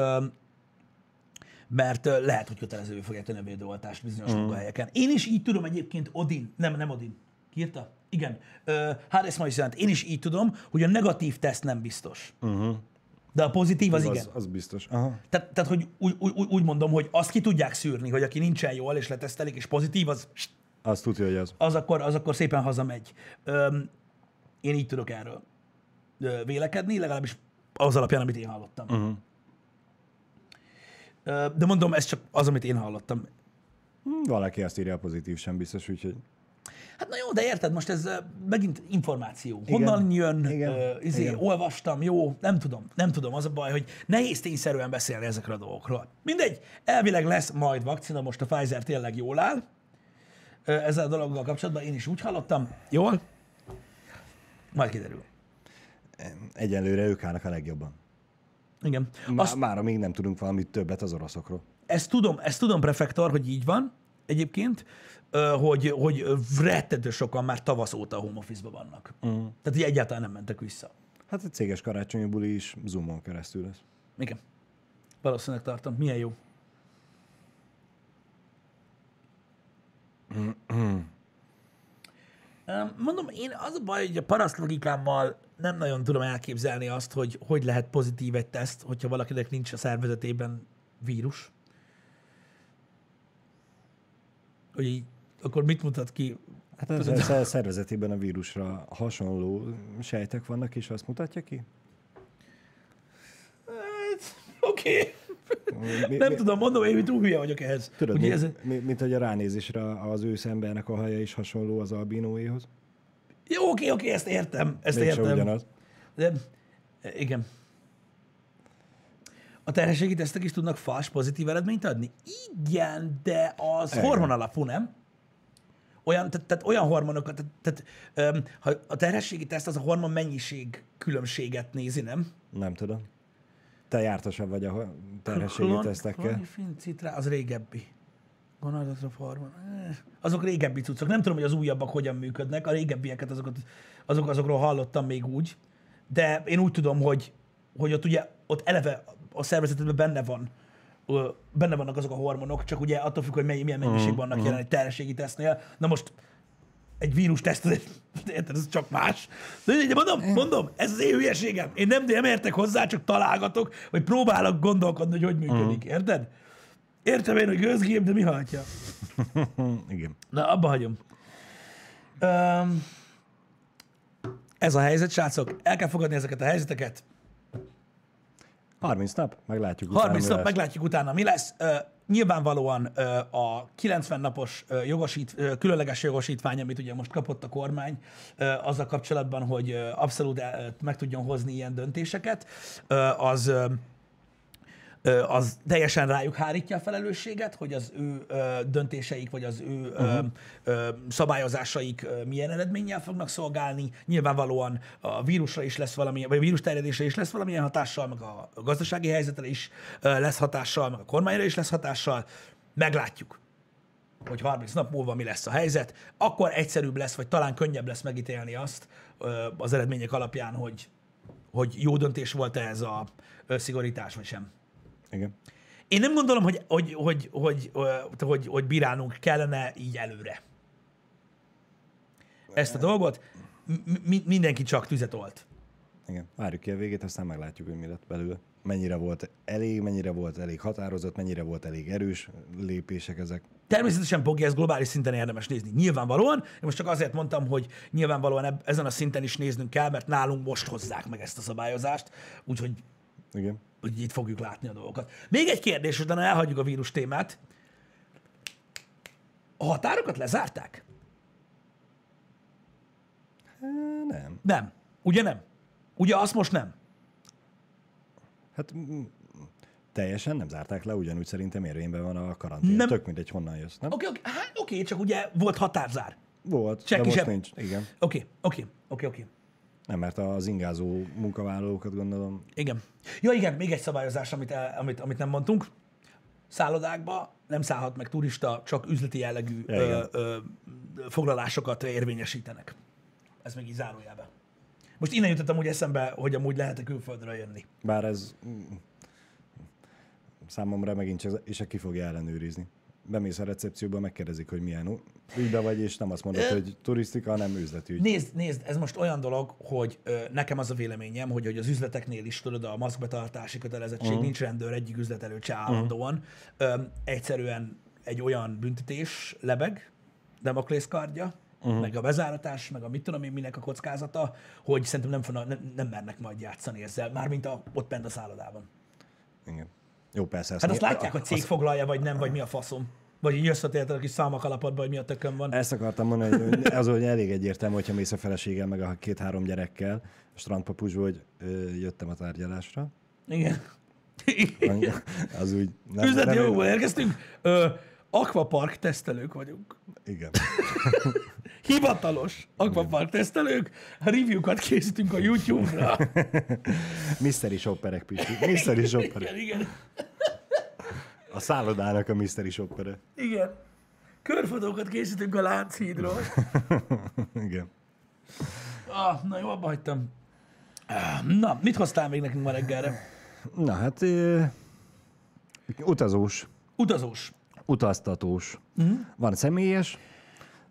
mert lehet, hogy kötelezővé fogják tenni a védőoltást bizonyos mm. munkahelyeken. Én is így tudom egyébként Odin, nem, nem Odin, ki írta? Igen. Hades ma is jelent. Én is így tudom, hogy a negatív teszt nem biztos. Uh-huh. De a pozitív az, az igen. az, az biztos. Aha. Tehát, tehát hogy úgy, úgy, úgy- mondom, hogy azt ki tudják szűrni, hogy aki nincsen jól és letesztelik, és pozitív, az, Azt tudja, hogy az. az, akkor, az akkor szépen hazamegy. Öm, én így tudok erről vélekedni, legalábbis az alapján, amit én hallottam. Uh-huh. De mondom, ez csak az, amit én hallottam. Hm, Valaki azt írja, pozitív sem biztos, úgyhogy Hát na jó, de érted, most ez megint információ. Honnan jön, Igen. Ö, izé, Igen. olvastam, jó, nem tudom, nem tudom. Az a baj, hogy nehéz tényszerűen beszélni ezekről a dolgokról. Mindegy, elvileg lesz majd vakcina, most a Pfizer tényleg jól áll. ezzel a dologgal kapcsolatban. Én is úgy hallottam. Jól? Majd kiderül. Egyelőre ők állnak a legjobban. Igen. Má, Azt... Már amíg nem tudunk valamit többet az oroszokról. Ezt tudom, ezt tudom, prefektor, hogy így van egyébként, hogy, hogy rettető sokan már tavasz óta a home office vannak. Uh. Tehát, hogy egyáltalán nem mentek vissza. Hát egy céges karácsonyi buli is Zoomon keresztül lesz. Igen. Valószínűleg tartom. Milyen jó. Öm, Mondom, én az a baj, hogy a paraszt logikámmal nem nagyon tudom elképzelni azt, hogy hogy lehet pozitív egy teszt, hogyha valakinek nincs a szervezetében vírus. Hogy így, akkor mit mutat ki? Hát az a szervezetében a vírusra hasonló sejtek vannak, és azt mutatja ki? Hát, Oké. Okay. Mi- Nem mi- tudom, mondom, én túl hülye vagyok ehhez. Tudod, Ugye mi, ez, mi, mint hogy a ránézésre az ősz embernek a haja is hasonló az albinóéhoz. Jó, oké, oké, ezt értem. Ezt Mégse értem. ugyanaz. De, igen. A terhességi tesztek is tudnak fals pozitív eredményt adni? Igen, de az Igen. hormon alapú, nem? Olyan, tehát, tehát olyan hormonokat, tehát, tehát öm, ha a terhességi teszt az a hormon mennyiség különbséget nézi, nem? Nem tudom. Te jártasabb vagy a terhességi tesztekkel. Klonifin, citrá, az régebbi. Gonadotrop hormon. eh, Azok régebbi cuccok. Nem tudom, hogy az újabbak hogyan működnek. A régebbieket azokat, azok, azokról hallottam még úgy. De én úgy tudom, hogy, hogy ott ugye ott eleve a szervezetedben benne van benne vannak azok a hormonok, csak ugye attól függ, hogy mely, milyen mennyiség vannak jelen egy terhességi tesztnél. Na most egy vírus teszt, ez- érted, ez csak más. De ugye mondom, mondom, ez az én hülyeségem. Én nem, nem értek hozzá, csak találgatok, vagy próbálok gondolkodni, hogy hogy működik, érted? Értem én, hogy gőzgép, de mi hajtja? Igen. Na, abba hagyom. Um, ez a helyzet, srácok. El kell fogadni ezeket a helyzeteket. 30 nap, meglátjuk. utána, 30 mi nap meglátjuk utána, mi lesz. Ö, nyilvánvalóan ö, a 90 napos ö, jogosít, ö, különleges jogosítvány, amit ugye most kapott a kormány, ö, azzal kapcsolatban, hogy ö, abszolút ö, meg tudjon hozni ilyen döntéseket, ö, az ö, az teljesen rájuk hárítja a felelősséget, hogy az ő döntéseik, vagy az ő uh-huh. szabályozásaik milyen eredménnyel fognak szolgálni. Nyilvánvalóan a vírusra is lesz valami, vagy a vírus terjedésre is lesz valamilyen hatással, meg a gazdasági helyzetre is lesz hatással, meg a kormányra is lesz hatással. Meglátjuk hogy 30 nap múlva mi lesz a helyzet, akkor egyszerűbb lesz, vagy talán könnyebb lesz megítélni azt az eredmények alapján, hogy, hogy jó döntés volt-e ez a szigorítás, vagy sem. Igen. Én nem gondolom, hogy, hogy, hogy, hogy, hogy, hogy, bírálnunk kellene így előre. Ezt a dolgot mi, mindenki csak tüzet olt. Igen. Várjuk ki a végét, aztán meglátjuk, hogy mi lett belőle. Mennyire volt elég, mennyire volt elég határozott, mennyire volt elég erős lépések ezek. Természetesen Bogi, ezt globális szinten érdemes nézni. Nyilvánvalóan, én most csak azért mondtam, hogy nyilvánvalóan eb- ezen a szinten is néznünk kell, mert nálunk most hozzák meg ezt a szabályozást, úgyhogy Igen. Hogy itt fogjuk látni a dolgokat. Még egy kérdés, utána elhagyjuk a vírus témát. A határokat lezárták? Nem. Nem. Ugye nem? Ugye azt most nem? Hát teljesen nem zárták le, ugyanúgy szerintem érvényben van a karantén. Nem. Tök mindegy, honnan jössz, nem? Oké, oké, hát oké, csak ugye volt határzár. Volt, Senki de most sem- nincs. Igen. Oké, oké, oké, oké. Nem, mert az ingázó munkavállalókat gondolom. Igen. Ja, igen, még egy szabályozás, amit, el- amit, amit nem mondtunk. Szállodákba nem szállhat meg turista, csak üzleti jellegű Ja, ö, ö, foglalásokat érvényesítenek. Ez még így zárójelben. Most innen jutottam úgy eszembe, hogy amúgy lehet-e külföldről jönni. Bár ez mm, számomra megint csak és ki fogja ellenőrizni. Bemész a recepcióba, megkérdezik, hogy milyen ügybe vagy, és nem azt mondod, hogy turisztika, hanem üzletügy. Nézd, nézd, ez most olyan dolog, hogy ö, nekem az a véleményem, hogy, hogy az üzleteknél is tudod, a maszkbetartási kötelezettség, uh-huh. nincs rendőr egyik üzlet előtt se állandóan. Ö, egyszerűen egy olyan büntetés lebeg, Demoklész kardja, uh-huh. meg a bezáratás, meg a mit tudom én, minek a kockázata, hogy szerintem nem, fognak, nem, nem mernek majd játszani ezzel, mármint a, ott bent a szállodában. Igen. Jó, persze. Hát azt né- látják, hogy cég foglalja, vagy nem, vagy mi a faszom. Vagy így összetérted a kis szalmakalapodba, hogy mi a tökön van. Ezt akartam mondani, hogy az, hogy elég egyértelmű, hogyha mész a feleséggel, meg a két-három gyerekkel, a strandpapucsba, hogy ö, jöttem a tárgyalásra. Igen. Az úgy... Nem, Üzleti jogból érkeztünk. Ö, Aquapark tesztelők vagyunk. Igen. Hivatalos Aquapark tesztelők. A review-kat készítünk a YouTube-ra. Mystery shopperek, Pisti. Mystery shopperek. Igen, igen. A szállodának a mystery shoppere. Igen. Körfotókat készítünk a Lánchídról. Igen. Ah, na jó, abba hagytam. Na, mit hoztál még nekünk ma reggelre? Na hát, utazós, Utazós. utaztatós. Uh-huh. Van személyes,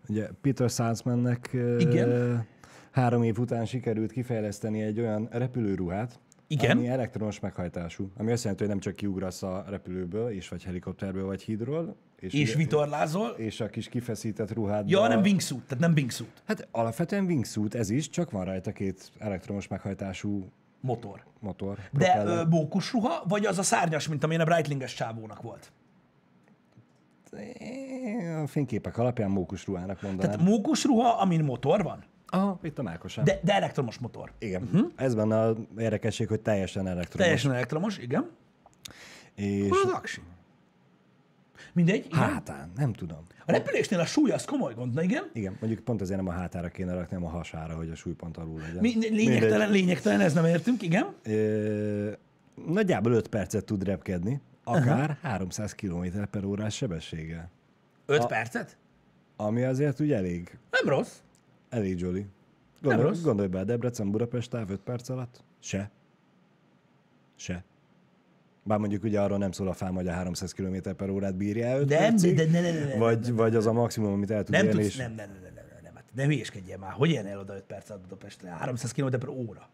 ugye Peter Salzmannek Igen. három év után sikerült kifejleszteni egy olyan repülőruhát, Igen. ami elektromos meghajtású, ami azt jelenti, hogy nem csak kiugrasz a repülőből, és vagy helikopterből, vagy hídról, és, És ugye- vitorlázol. és a kis kifeszített ruhádban. Ja, nem wingsuit, tehát nem wingsuit. Hát alapvetően wingsuit ez is, csak van rajta két elektromos meghajtású Motor. motor. De propeller. ö, mókus ruha, vagy az a szárnyas, mint amilyen a Breitlinges csávónak volt? A fényképek alapján mókus ruhának mondanám. Tehát mókus ruha, amin motor van, Aha, itt a Mákosán. de, de elektromos motor. Igen. Uh-huh. Ez benne a érdekesség, hogy teljesen elektromos. Teljesen elektromos, igen. És Hol az aksi? Mindegy, igen. hátán, nem tudom. A repülésnél a súly az komoly gond, na igen. Igen, mondjuk pont azért nem a hátára kéne rakni, hanem a hasára, hogy a súlypont alul legyen. Mi, lényegtelen, lényegtelen, ez nem értünk, igen. Ö, nagyjából 5 percet tud repkedni, akár uh-huh. 300 km per órás sebességgel. 5 A- percet? Ami azért ugye elég, Nem rossz. elég jolly. Nem Gondolj, rossz. gondolj be, Debrecen-Budapest táv 5 perc alatt? Se. Se. Bár mondjuk ugye arról nem szól a fám, hogy a 300 km per órát bírja el 5 Nem, percig, de- de- ne- ne- ne- vagy, vagy az a maximum, amit el tud Nem élni. tudsz, és- nem, nem, nem, nem, nem, nem, nem, hát ne hülyeskedjél már. Hogy ilyen el oda 5 perc alatt Budapestre? 300 km per óra.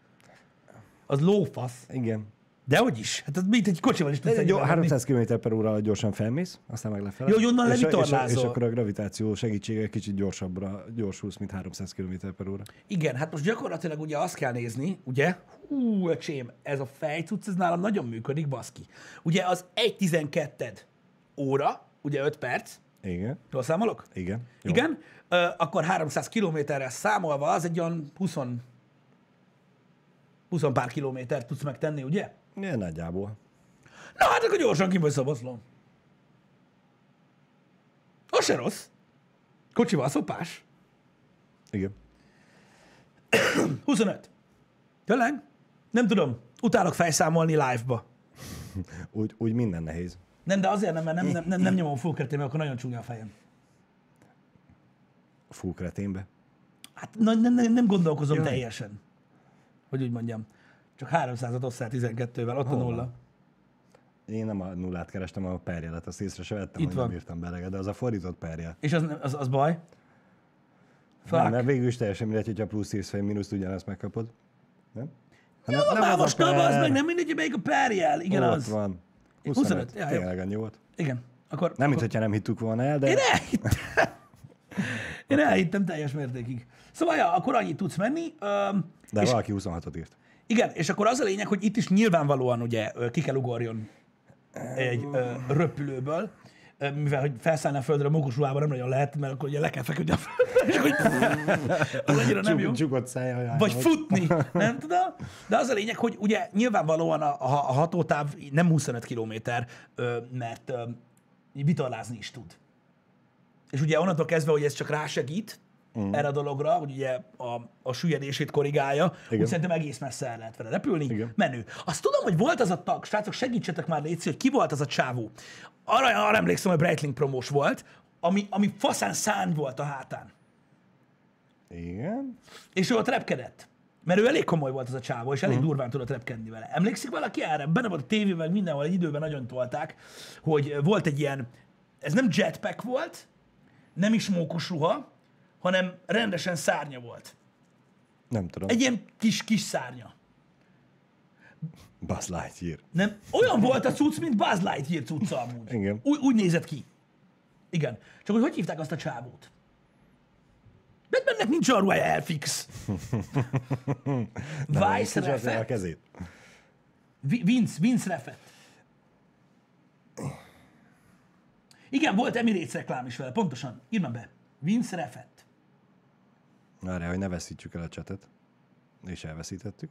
Az lófasz. Igen. De hogy is? Hát az mint egy kocsival is tudsz menni. 300 km per óra gyorsan felmész, aztán meg lefele. Jó, onnan és, és, és, levitorlázol. akkor a gravitáció segítsége kicsit gyorsabbra gyorsulsz, mint 300 km per óra. Igen, hát most gyakorlatilag ugye azt kell nézni, ugye? Hú, öcsém, ez a fejcucc, ez nálam nagyon működik, baszki. Ugye az 1.12 óra, ugye 5 perc, Igen, jól számolok? igen. Jó. Igen, ö, akkor 300 kilométerre számolva az egy olyan 20, 20 pár kilométert tudsz megtenni, ugye? Igen, nagyjából. Na hát akkor gyorsan ki vagy szabaszlom. Az se rossz. Kocsival szopás. Igen. 25. Tényleg? Nem tudom. Utálok fejszámolni live-ba. Úgy, úgy minden nehéz. Nem, de azért nem, mert nem, nem, nem, nem nyomom full keretén, mert akkor nagyon csúnya a fejem. Kreténbe. Hát na, nem, nem, nem gondolkozom Jaj. teljesen. Hogy úgy mondjam. Csak 300-at osszál 12-vel, ott a Hol nulla. van? Én nem a nullát kerestem, a perjelet, azt észre se vettem, Itt hogy van. nem írtam bele, de az a fordított perje. És az, az, az baj? Nem, Fuck. mert végül is teljesen mindegy, hogyha plusz írsz, vagy mínuszt ugyanezt megkapod. Nem? Jó, nem már az a most nem, az per. meg nem mindegy, hogy melyik a perjel. Igen, Ott az. van. 25. 25. Ja. Tényleg annyi volt. Igen. Akkor, Nem, mint akkor... hogyha nem hittük volna el, de Én elhittem. Én elhittem teljes mértékig. Szóval, ja, akkor annyit tudsz menni. Öm, de és, valaki 26-ot írt. igen, és akkor az a lényeg, hogy itt is nyilvánvalóan ugye ki kell ugorjon egy ö, röpülőből, mivel hogy felszállni a földre a mókus ruhában nem nagyon lehet, mert akkor ugye le kell feküdni a földre, és akkor az annyira nem jó. Csuk, csukott szája. Vagy futni, nem tudom. De az a lényeg, hogy ugye nyilvánvalóan a, a hatótáv nem 25 kilométer, mert vitorlázni is tud. És ugye onnantól kezdve, hogy ez csak rásegít mm. erre a dologra, hogy ugye a, a süllyedését korrigálja, Igen. úgy szerintem egész messze el lehet vele repülni. Igen. Menő. Azt tudom, hogy volt az a tag, srácok, segítsetek már légy, hogy ki volt az a csávó. Arra, arra emlékszem, hogy Breitling promós volt, ami, ami faszán szárny volt a hátán. Igen. És ő ott repkedett. Mert ő elég komoly volt az a csávó, és elég uh-huh. durván tudott repkedni vele. Emlékszik valaki erre? Benne volt a tévében, mindenhol egy időben nagyon tolták, hogy volt egy ilyen, ez nem jetpack volt, nem is mókus ruha, hanem rendesen szárnya volt. Nem tudom. Egy ilyen kis, kis szárnya. Buzz Lightyear. Nem, olyan volt a cucc, mint Buzz Lightyear cucca amúgy. Igen. Úgy, úgy nézett ki. Igen. Csak hogy hogy hívták azt a csávót? Batmannek nincs olyan ruhája, elfix. Vice Kicsapja a kezét. Vi- Vince, Vince Refet. Igen, volt Emirates reklám is vele, pontosan. Írd már be. Vince Refet. Várjál, hogy ne veszítsük el a csetet. És elveszítettük.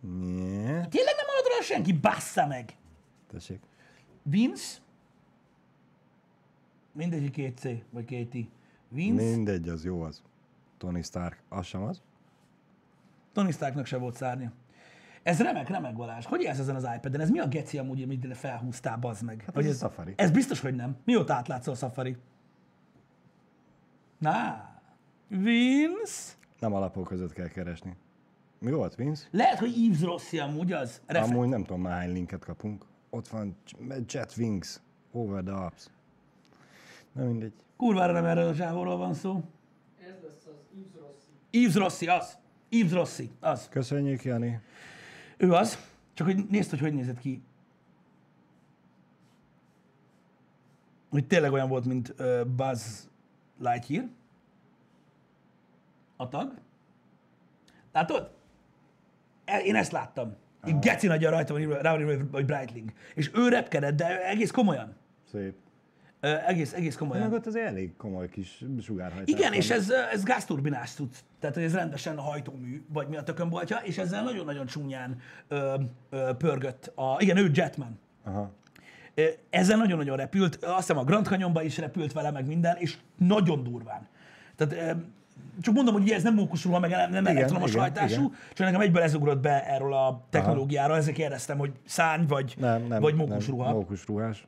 Nye. Tényleg nem hallod róla senki? Bassza meg! Tessék. Vince Mindegy, két C, vagy két T. Vince, Mindegy, az jó az. Tony Stark, az sem az. Tony Starknak se volt szárnya. Ez remek, remek Balázs. Hogy élsz ezen az iPad-en? Ez mi a geci amúgy, amit ide felhúztál, bazd meg? Hát ez a Safari. Ez biztos, hogy nem. Mióta átlátszol a Safari? Na, Vince? Nem alapok között kell keresni. Mi volt, Vince? Lehet, hogy Yves Rossi amúgy az. Refe- Amúgy nem tudom már hány linket kapunk. Ott van Jet Wings, Over the Ups. Na mindegy. Kurvára nem erről a zsávóról van szó. Ez lesz az Yves Rossi. Yves Rossi, az. Yves Rossi, az. Köszönjük, Jani. Ő az. Csak hogy nézd, hogy hogy nézett ki. Hogy tényleg olyan volt, mint uh, Buzz Lightyear. A tag. Látod? E- Én ezt láttam. Így geci nagyon rajta van rá van hogy Brightling. És ő repkedett, de egész komolyan. Szép. Egész, egész Meg komolyan. ott az elég komoly kis sugárhajtás. Igen, van. és ez, ez gázturbinás cucc. Tehát, ez rendesen hajtómű, vagy mi a tökön voltja, és ezzel nagyon-nagyon csúnyán ö, ö, pörgött. A, igen, ő Jetman. Aha. Ezzel nagyon-nagyon repült. Azt hiszem a Grand Canyonba is repült vele, meg minden, és nagyon durván. Tehát csak mondom, hogy ugye ez nem mókusruha, meg nem, nem elektromos igen, hajtású, igen. csak nekem egyből ez ugrott be erről a technológiáról, ezért kérdeztem, hogy szárny vagy, Nem, nem. vagy nem, mókusruha. Mókusruhás.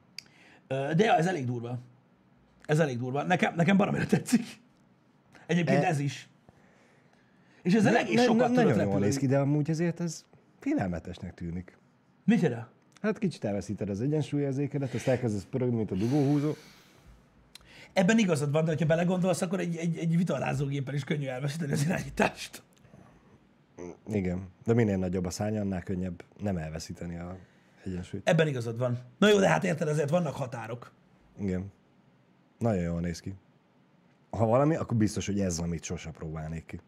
De ja, ez elég durva. Ez elég durva. Nekem, nekem baromira tetszik. Egyébként E- ez is. És ezzel egész Ne- sokat ne- Nagyon jól néz ki, de amúgy azért ez félelmetesnek tűnik. Micsoda? Hát kicsit elveszíted az egyensúlyérzékedet, azt elkezdesz pörögni, mint a dugóhúzó. Ebben igazad van, de ha belegondolsz, akkor egy, egy, egy vitarázógéppel is könnyű elveszíteni az irányítást. Igen, de minél nagyobb a szány, annál könnyebb nem elveszíteni a egyensúlyt. Ebben igazad van. Na jó, de hát érted, ezért vannak határok. Igen. Nagyon jól néz ki. Ha valami, akkor biztos, hogy ez, amit sose próbálnék ki.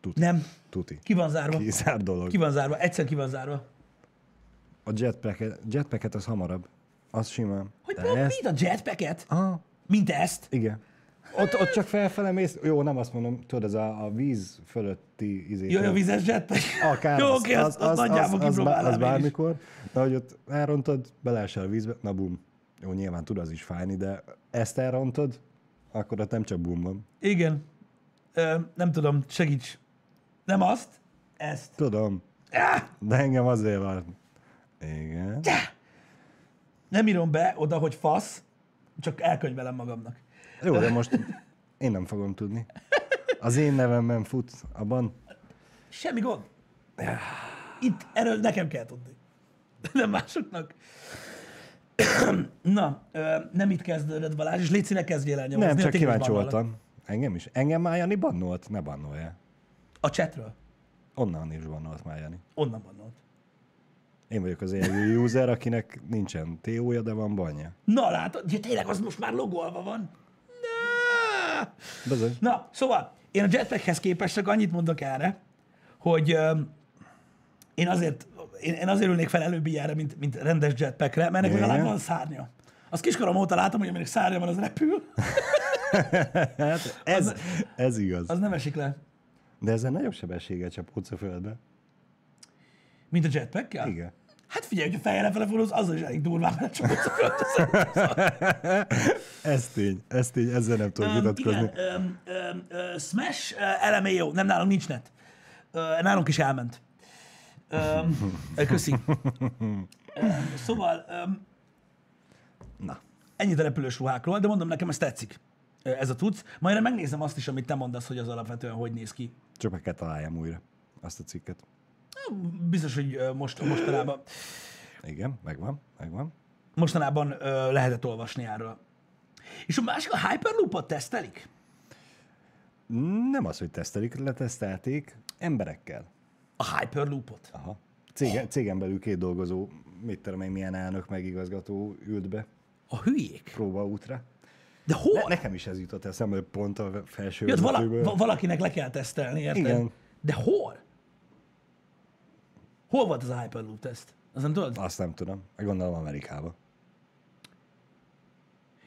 Tuti. Nem. Tuti. Ki van zárva? Ki, Kizár dolog. ki van zárva? Egyszer ki van zárva. A jetpacket, jetpacket az hamarabb. Az simán. Hogy De ezt- a jetpacket? Aha, Mint ezt? igen. Ott, ott csak felfele mész, jó, nem azt mondom, tudod, ez a, a víz fölötti izé. Jó, a vizes jetpack. Akár Jó, az, oké, azt, azt, nagyjából az, az, az is. bármikor, de hogy ott elrontod, beleesel a vízbe, na bum. Jó, nyilván tud az is fájni, de ezt elrontod, akkor ott nem csak bum van. Igen. Ö, nem tudom, segíts. Nem azt, ezt. Tudom, Ah! de engem azért van. Igen. Nem írom be oda, hogy fasz, csak elkönyvelem magamnak. Jó, de most én nem fogom tudni. Az én nevemben fut abban. Semmi gond. Itt erről nekem kell tudni. Nem másoknak. Na, nem itt kezdődött Balázs, és légy színe kezdjél el nyomozni. Nem, a csak kíváncsi voltam. Engem is. Engem már Jani bannolt? Ne bannolja. A chatről. Onnan is bannolt már Jani. Onnan bannolt. Én vagyok az élő user, akinek nincsen TO-ja, de van banja. Na látod, ja, tényleg az most már logolva van. Na! Bizony. Na, szóval én a jetpackhez képest csak annyit mondok erre, hogy öm, én azért, én, én azért ülnék fel előbb ilyenre, mint, mint rendes jetpackre, mert ennek legalább van szárnya. Az kiskorom óta látom, hogy aminek szárnya van, az repül, Hát ez, ez igaz. az nem esik le. De ezzel nagyobb sebességgel csapódsz a földbe. Mint a jetpackkel? Igen. Hát figyelj, hogyha fejjel fele fordulsz, azzal is elég durván belecsapodsz a. Ez tény, ez tény, ezzel nem tudok vitatkozni. Igen, öm, öm, ö, Smash ö, eleme jó, nem nálunk nincs net. Ö, Nálunk is elment. Ö, Köszi. Öm, Szóval öm, Na, ennyit a repülős ruhákról, de mondom, nekem ez tetszik. Ez a tudsz. Majd megnézem azt is, amit te mondasz, hogy az alapvetően hogy néz ki. csak meg kell találjam újra azt a cikket. Biztos, hogy most, mostanában, Igen, megvan, megvan. mostanában ö, lehetett olvasni erről. És a másik, a Hyperloop-ot tesztelik? Nem az, hogy tesztelik, letesztelték emberekkel. A Hyperloop-ot? Aha. Cégen, cégen belül két dolgozó, mit tudom én, milyen elnök meg igazgató ült be A hülyék? próbaútra. De hol? Ne, nekem is ez jutott eszembe, pont a felső Jött vala, valakinek le kell tesztelni, érted? Igen. De hol? Hol volt az Hyperloop teszt? Azt nem tudod? Azt nem tudom. Gondolom Amerikába.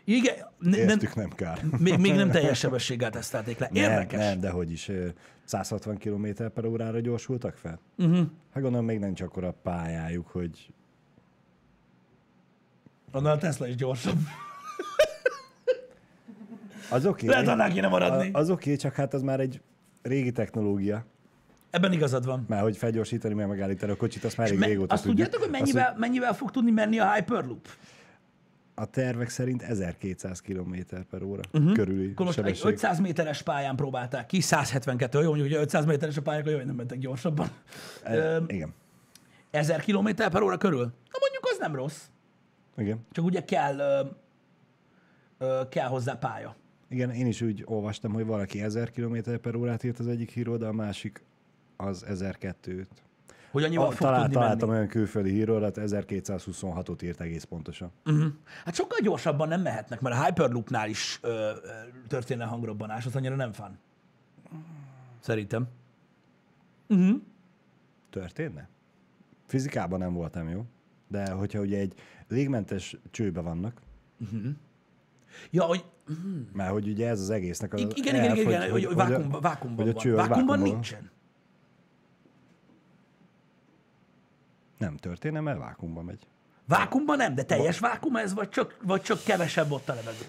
Igen, ne, nem, Értük, nem kár. még, még nem teljes sebességgel tesztelték le. Érdekes. Nem, nem, de hogy is. ö, 160 km per órára gyorsultak fel? Uh-huh. Hát gondolom még nincs akkor a pályájuk, hogy Annál a Tesla is gyorsabb. Az oké. Lehet annál kéne maradni. Az oké, csak hát az már egy régi technológia. Ebben igazad van. Már hogy felgyorsítani, meg megállítani a kocsit, azt már elég régóta azt tudjuk. tudjátok, hogy Azt, mennyivel, mennyivel fog tudni menni a Hyperloop? a tervek szerint 1200 km per óra uh-huh. körüli. Akkor most egy sebesség. 500 méteres pályán próbálták ki, 172, jó, mondjuk, hogy 500 méteres a pályán, akkor jó, nem mentek gyorsabban. E, igen. 1000 km per óra körül? Na mondjuk az nem rossz. Igen. Csak ugye kell, ö, ö, kell hozzá pálya. Igen, én is úgy olvastam, hogy valaki 1000 km per órát írt az egyik hírról, de a másik az 1002-t. Hogy annyival A, fog talál, tudni találtam menni. olyan külföldi hírról, 1226-ot írt egész pontosan. Uh-huh. Hát sokkal gyorsabban nem mehetnek, mert a Hyperloopnál is ö, ö, történne hangrobbanás, az annyira nem fan. Szerintem. Uh-huh. Történne? Fizikában nem voltam jó, de hogyha ugye egy légmentes csőbe vannak, Ja, hogy mert hogy ugye ez az egésznek az igen, igen, igen, igen, hogy, hogy, vákumban, vákumban hogy a van. cső Vákumban nincsen. Nem történne, mert vákumban megy. Vákumban nem, de teljes vákum ez, vagy csak, vagy csak kevesebb ott a levegő.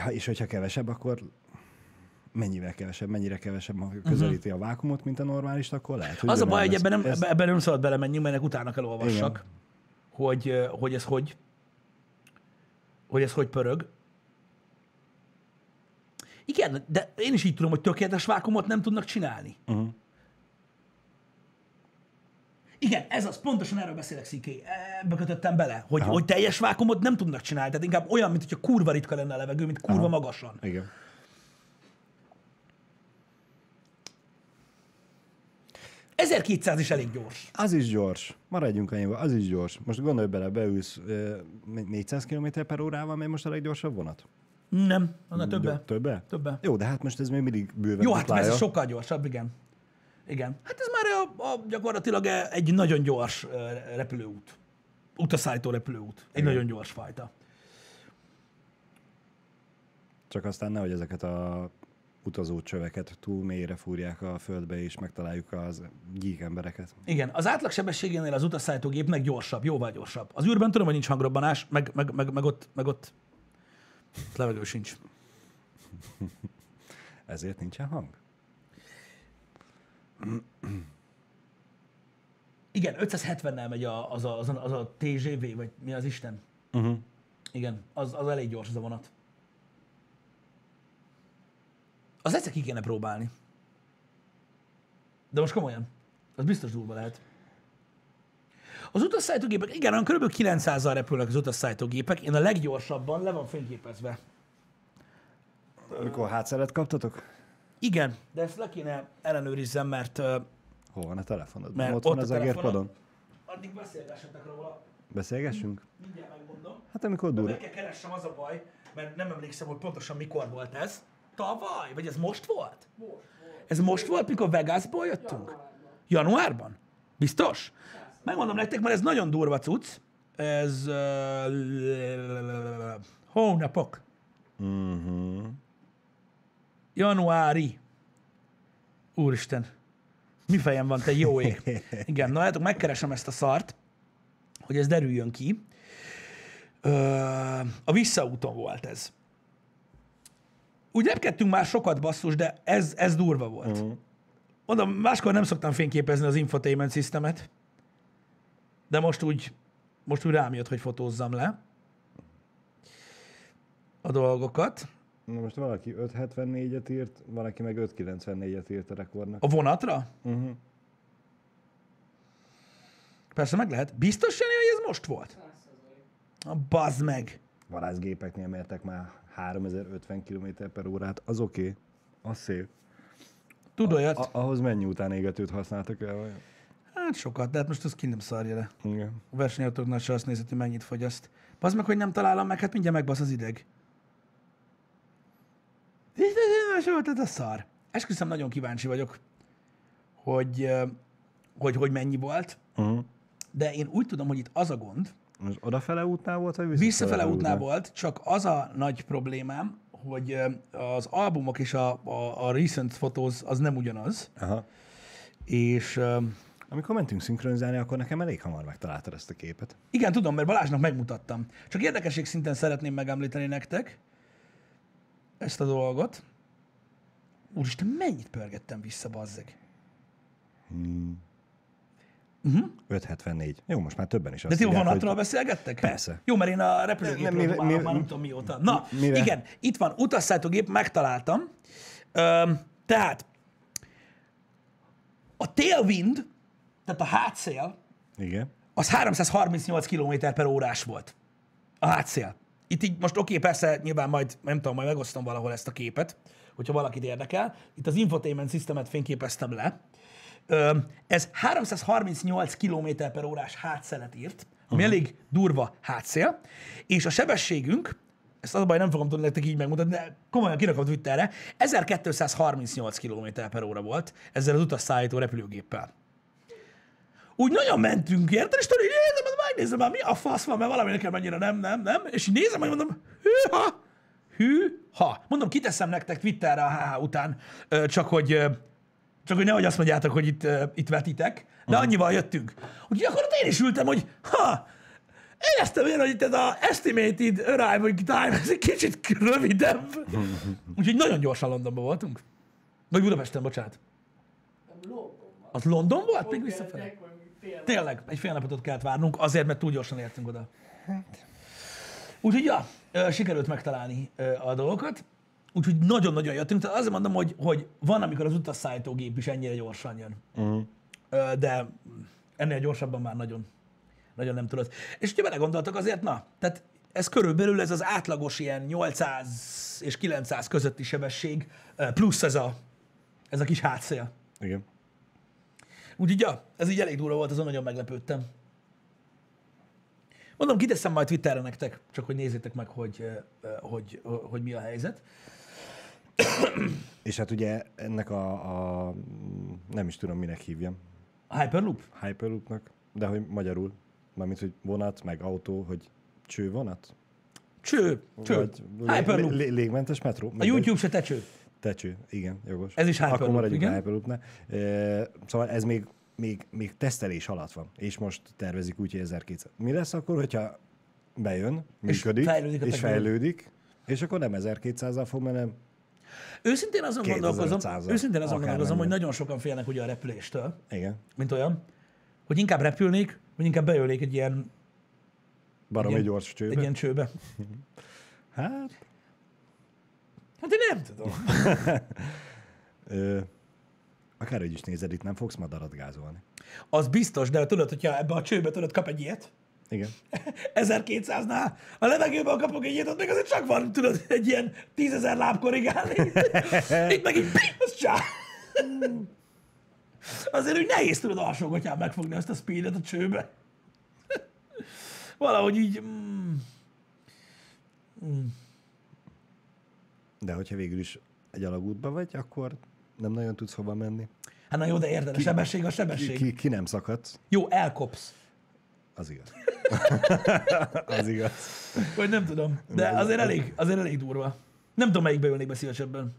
Ha, és hogyha kevesebb, akkor mennyivel kevesebb, mennyire kevesebb, ha közelíti a vákumot, mint a normális, akkor lehet, hogy Az a baj, hogy ebben nem, Ez- ebben, nem szabad belemenjünk, mert ennek utána kell olvassak, hogy, ö, hogy ez hogy, hogy ez hogy pörög. Igen, de én is így tudom, hogy tökéletes vákumot nem tudnak csinálni. Uh-huh. Igen, ez az, pontosan erről beszélek, Sziké. Ebbe kötöttem bele, hogy, Aha. hogy teljes vákumot nem tudnak csinálni. Tehát inkább olyan, mint hogyha kurva ritka lenne a levegő, mint kurva Aha. magasan. Igen. – 1200 is elég gyors. Az is gyors. Maradjunk annyiba, az is gyors. Most gondolj bele, beülsz ö, 400 km per órával, megy most a leggyorsabb vonat? Nem, annál többe. Többe? Többe. Jó, de hát most ez még mindig bőven Jó, hát duplája. ez sokkal gyorsabb, igen. Igen. Hát ez már a, a, gyakorlatilag egy nagyon gyors ö, repülőút. Utaszállító repülőút. Egy Igen. nagyon gyors fajta. Csak aztán nehogy ezeket a utazó csöveket túl mélyre fúrják a földbe, és megtaláljuk az gyík embereket. Igen, az átlag sebességénél az utasszállítógépnek gyorsabb, jóval gyorsabb. Az űrben tudom, hogy nincs hangrobbanás, meg, meg, meg, meg, ott, meg ott levegő sincs. Ezért nincsen hang? Igen, 570-nel megy a, az, a, az, a, az a TGV, vagy mi az Isten? Uh-huh. Igen, az, az elég gyors az a vonat. Az egyszer ki kéne próbálni. De most komolyan. Az biztos durva lehet. Az utasszállítógépek, igen, olyan kb. 900-al repülnek az utasszállítógépek. Én a leggyorsabban le van fényképezve. Mikor hátszeret kaptatok? Igen, de ezt le kéne ellenőrizzem, mert uh, Hol van a telefonod? Mert ott, ott van a az egérpadon? addig beszélgessetek róla. Beszélgessünk? Mindjárt megmondom. Hát amikor De dur... meg kell keressem, az a baj, mert nem emlékszem, hogy pontosan mikor volt ez. Tavaly? Vagy ez most volt? Most volt. Ez most volt, mikor Vegasból jöttünk? Januárban? Biztos? Megmondom nektek, mert ez nagyon durva cucc. Ez uh, hónapok. Uh-huh. Januári. Úristen. Mi fejem van, te jó ég. Igen, na látok, megkeresem ezt a szart, hogy ez derüljön ki. A visszaúton volt ez. Úgy repkedtünk már sokat basszus, de ez, ez durva volt. Uh-huh. Mondom, máskor nem szoktam fényképezni az infotainment systemet, de most úgy, most úgy rám jött, hogy fotózzam le a dolgokat. Na most valaki 574-et írt, valaki meg 594-et írt a rekordnak. A vonatra? Uh-huh. Persze meg lehet. Biztos, Jani, hogy ez most volt? 100%. A bazd meg. Varászgépeknél mértek már 3050 km per órát, az oké, okay. az szép. Tud olyat? A- ahhoz mennyi után égetőt használtak el? Vagy? Hát sokat, de hát most az ki nem szarja le. Igen. A versenyautóknál se azt nézett, hogy mennyit fogyaszt. Bazd meg, hogy nem találom meg, hát mindjárt megbasz az ideg. Tehát a szar. Esküszöm, nagyon kíváncsi vagyok, hogy, hogy, hogy mennyi volt, Uh-huh. de én úgy tudom, hogy itt az a gond, Most odafele útnál volt, vagy visszafele, visszafele útnál volt, csak az a nagy problémám, hogy az albumok és a, a, a recent photos az nem ugyanaz, Aha. és Amikor mentünk szinkronizálni, akkor nekem elég hamar megtaláltad ezt a képet. Igen, tudom, mert Balázsnak megmutattam. Csak érdekesség szinten szeretném megemlíteni nektek ezt a dolgot. Úristen, mennyit pörgettem vissza, bazzeg. 574. Jó, most már többen is azt De ti vonatról hogy... beszélgettek? Persze. Jó, mert én a repülőgépről már, mivel- már nem tudom mióta. Na, mivel- igen, itt van, utasszállítógép, megtaláltam. Öm, tehát a tailwind, tehát a hátszél, Igen. az 338 km per órás volt. A hátszél. Itt így most oké, persze, nyilván majd, nem tudom, majd megosztom valahol ezt a képet, hogyha valakit érdekel. Itt az infotainment systemet fényképeztem le. Ez 338 km per órás hátszelet írt, ami uh-huh. elég durva hátszél, és a sebességünk, ezt az a baj, nem fogom tudni nektek így megmutatni, de komolyan kirakom Twitterre, 1238 km per óra volt ezzel az utasszállító repülőgéppel úgy nagyon mentünk, érted? És tudod, így nézem, megnézem már, mi a fasz van, mert valami nekem mennyire nem, nem, nem. És így nézem, hogy mondom, hűha, hűha. Mondom, kiteszem nektek Twitterre a HH után, csak hogy, csak hogy nehogy azt mondjátok, hogy itt, itt vetitek, de annyival jöttünk. Úgyhogy akkor ott én is ültem, hogy ha, éreztem én, hogy itt ez a estimated arrival time, ez egy kicsit rövidebb. Úgyhogy nagyon gyorsan Londonban voltunk. Vagy Budapesten, bocsánat. Az London volt? Még visszafelé? Tényleg, egy fél napot ott kellett várnunk, azért, mert túl gyorsan értünk oda. Úgyhogy, ja, sikerült megtalálni a dolgokat. Úgyhogy nagyon-nagyon jöttünk. Tehát azért mondom, hogy, hogy van, amikor az utasszállítógép is ennyire gyorsan jön. Uh-huh. De ennél gyorsabban már nagyon, nagyon nem tudod. És hogyha belegondoltak azért, na, tehát ez körülbelül ez az átlagos ilyen 800 és 900 közötti sebesség, plusz ez a, ez a kis hátszél. Igen. Úgyhogy ja, ez így elég durva volt, azon nagyon meglepődtem. Mondom, kiteszem majd Twitterre nektek, csak hogy nézzétek meg, hogy, eh, hogy, hogy mi a helyzet. És hát ugye ennek a, a nem is tudom, minek hívjam, A Hyperloop? Hyperloopnak, de hogy magyarul, mármint, hogy vonat, meg autó, hogy csővonat? Cső, cső. Vagy lé- Hyperloop. lé- légmentes metró? A YouTube se te cső. Tecső, igen, jogos. Ez is Hyperloop, Akkor maradjunk igen. a Hyperloopnál. E, szóval ez még, még, még tesztelés alatt van, és most tervezik úgy, hogy 1200. Mi lesz akkor, hogyha bejön, És működik, fejlődik a és fejlődik, és akkor nem 1200-al fog menni, Őszintén azon gondolkozom, 2500-al. őszintén azon gondolkozom, hogy nagyon sokan félnek ugye a repüléstől, igen, mint olyan, hogy inkább repülnék, vagy inkább beölnék egy ilyen, baromi Igen. gyors csőbe. egy ilyen csőbe. Hát, Hát én nem tudom. akárhogy is nézed, itt nem fogsz madarat gázolni. Az biztos, de tudod, hogyha ebbe a csőbe tudod kap egy ilyet, Igen. 1200-nál, a levegőben kapok egy ilyet, ott meg azért csak van, tudod, egy ilyen tízezer láb korrigálni. Itt meg így, az csá. Azért úgy nehéz tudod alsógatyán megfogni azt a speedet a csőbe. Valahogy így... Mm, De hogyha végül is egy alagútba vagy, akkor nem nagyon tudsz hova menni. hát na jó, de érted, a sebesség a Ki, sebesség. ki, ki nem szakadsz, Jó, elkopsz. az igaz. az igaz. Vagy nem tudom. De azért elég, azért elég durva. Nem tudom, melyikbe ülnék be szívesebben.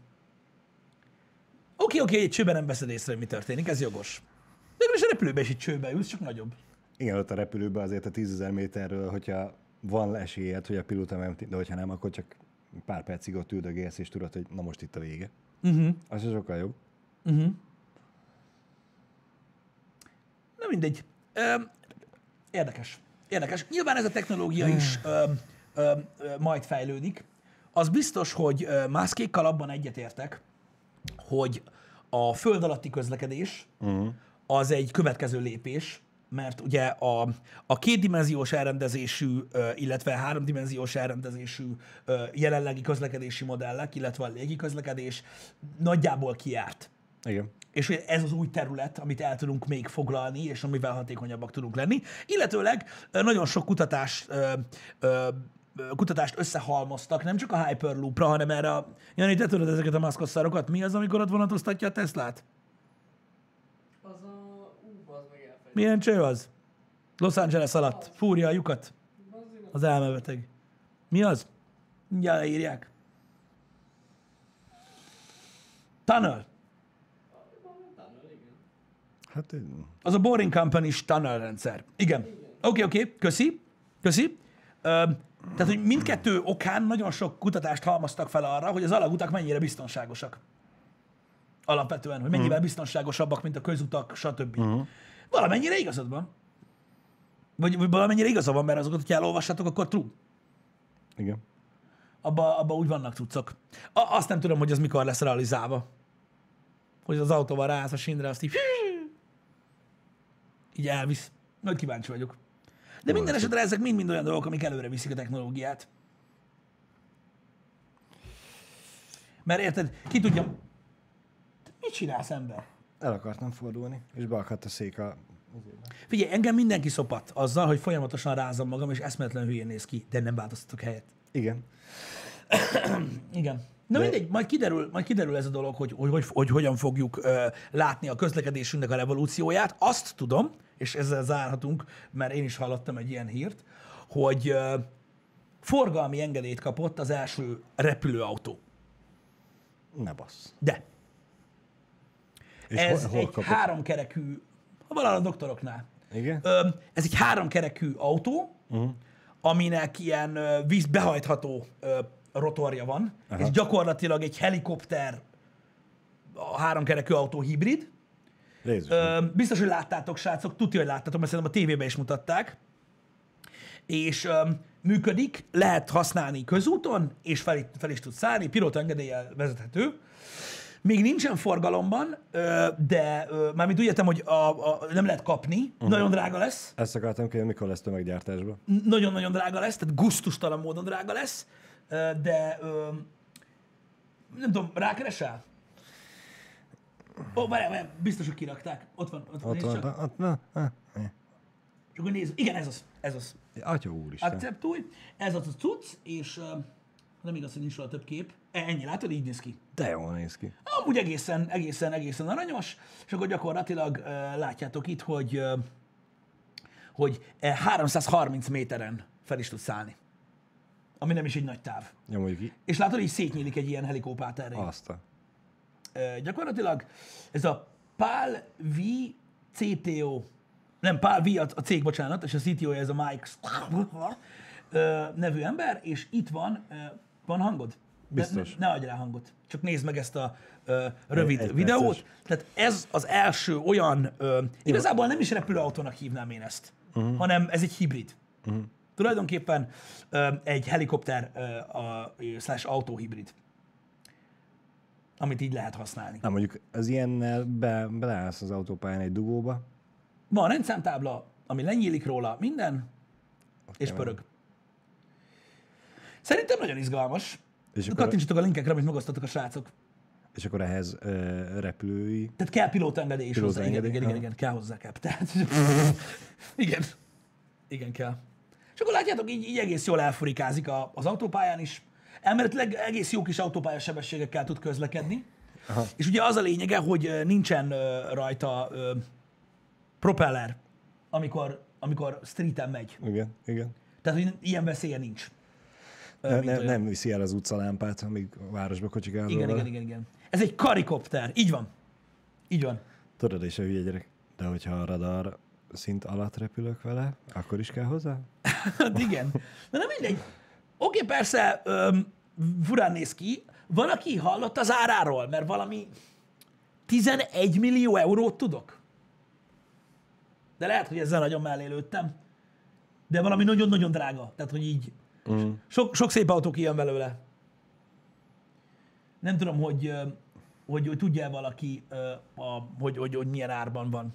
Oké, oké, egy csőben nem veszed észre, hogy mi történik, ez jogos. De is a repülőben is egy csőbe ülsz, csak nagyobb. Igen, ott a repülőben azért a 10.000 méterről, hogyha van esélyed, hogy a pilóta memti, de hogyha nem, akkor csak pár percig ott üldögélsz, és tudod, hogy na most itt a vége. Uh-huh. Az is sokkal jobb. Na mindegy. Ö, érdekes. Érdekes. Nyilván ez a technológia is ö, ö, ö, majd fejlődik. Az biztos, hogy ö, mászkékkal abban egyetértek, hogy a föld alatti közlekedés uh-huh. az egy következő lépés, mert ugye a, a kétdimenziós elrendezésű, illetve háromdimenziós elrendezésű jelenlegi közlekedési modellek, illetve a légi közlekedés nagyjából kiárt. Igen. És ez az új terület, amit el tudunk még foglalni, és amivel hatékonyabbak tudunk lenni. Illetőleg nagyon sok kutatás, kutatást összehalmoztak, nem csak a Hyperloopra, hanem erre a... Jani, te tudod ezeket a maszkosszarokat? Mi az, amikor ott vonatoztatja a Teslát? Az a... Ú, az meg elfelejtettem. Milyen cső az? Los Angeles alatt. Fúrja a lyukat. Az elmebeteg. Mi az? Mindjárt leírják. Tunnel. Hát eh, Az a Boring company tunnel rendszer. Igen. Oké, oké, okay, köszi. Köszi. Ö, tehát, hogy mindkettő okán nagyon sok kutatást halmaztak fel arra, hogy az alagutak mennyire biztonságosak. Alapvetően, hogy mennyivel biztonságosabbak, mint a közutak, stb. Uh-huh. Valamennyire igazad van. Vagy, vagy valamennyire igaza van, mert azokat, hogyha elolvassátok, akkor true. igen. Abba, abba úgy vannak cuccok. A, azt nem tudom, hogy az mikor lesz realizálva. Hogy az autóval ráállsz a sínre, azt így, így elvisz. Nagy kíváncsi vagyok. De minden esetre ezek mind-mind olyan dolgok, amik előre viszik a technológiát. Mert érted, ki tudja, mit csinálsz ember? El akartam fordulni, és beakadt a szék a... Figyelj, engem mindenki szopat azzal, hogy folyamatosan rázom magam, és eszméletlen hülyén néz ki, de nem változtatok helyet. Igen. Igen. Na De- mindegy, majd kiderül, majd kiderül ez a dolog, hogy, hogy, hogy, hogy hogyan fogjuk ö, látni a közlekedésünknek a revolúcióját. Azt tudom, és ezzel zárhatunk, mert én is hallottam egy ilyen hírt, hogy ö, forgalmi engedélyt kapott az első repülőautó. Ne bassz. De És ez hol, hol egy kapott? háromkerekű, valahol a doktoroknál. Igen? Ö, ez egy háromkerekű autó, uh-huh. aminek ilyen ö, vízbehajtható ö, rotorja van, Aha. és gyakorlatilag egy helikopter, a háromkerekű autó hibrid. Ö, biztos, hogy láttátok, srácok, tudja, hogy láttátok, mert szerintem a tévében is mutatták. És ö, működik, lehet használni közúton, és fel, fel is tud szállni, pilóta engedéllyel vezethető. Még nincsen forgalomban, de mármint úgy értem, hogy a, a, nem lehet kapni, uh-huh. nagyon drága lesz, Ezt akartam kérni, mikor lesz tömeggyártásban. nagyon-nagyon drága lesz, tehát gusztustalan módon drága lesz, de nem tudom, rákeresel? Ó, várjál, várjál, biztos, hogy kirakták. Ott van, ott van, Ott van, csak. ott, na, na, akkor nézd, igen, ez az, ez az. Atya úristen. Akceptulj, ez az a cucc, és nem igaz, hogy nincs róla több kép. Ennyi, látod, így néz ki. De jól néz ki. Amúgy egészen, egészen, egészen aranyos, és akkor gyakorlatilag látjátok itt, hogy, hogy uh, 330 méteren fel is tud szállni. Ami nem is egy nagy táv. Nyomjuk ki. És látod, így szétnyílik egy ilyen helikópáterre. Azt a... Uh, gyakorlatilag ez a PAL V CTO, nem PAL V a, a cég, bocsánat, és a CTO ez a Mike nevű ember, és itt van, van hangod? Biztos. Ne, ne adj rá hangot. Csak nézd meg ezt a uh, rövid Egy videót. perces. Tehát ez az első olyan, uh, igazából nem is repülőautónak hívnám én ezt, uh-huh. hanem ez egy hibrid. Uh-huh. Tulajdonképpen uh, egy helikopter uh, a, slash autóhibrid, amit így lehet használni. Na mondjuk az ilyennel be, beleállsz az autópályán egy dugóba, Van rendszámtábla, ami lenyílik róla, minden, és pörög. Szerintem nagyon izgalmas. És akkor- Kattintsatok a linkekre, amit megosztottak a srácok. és akkor ehhez ö, repülői. Tehát kell pilótaengedély is hozzá. Igen, igen, igen, igen, kell hozzá kell. Tehát, igen. Igen, kell. És akkor látjátok, így, így egész jól elfurikázik a, az autópályán is. Elméletileg egész jó kis autópályás sebességekkel tud közlekedni. Aha. És ugye az a lényege, hogy nincsen rajta ö, propeller, amikor, amikor streeten megy. Igen, igen. Tehát, hogy ilyen veszélye nincs. Ö, Ne, mint ne, olyan. nem viszi el az utcalámpát, amíg a városba kocsikázol Igen, igen, igen, igen. Ez egy karikopter. Így van. Így van. Tudod, és a hülye gyerek. De hogyha a radar szint alatt repülök vele, akkor is kell hozzá? Hát igen. De nem mindegy. Oké, persze, öm, furán néz ki. Van, aki hallott az áráról, mert valami 11 millió eurót tudok. De lehet, hogy ezzel nagyon mellé lőttem. De valami nagyon-nagyon drága. Tehát, hogy így Mm. sok, sok szép autó kijön belőle. Nem tudom, hogy, hogy, hogy tudja valaki, a, hogy, hogy, hogy milyen árban van.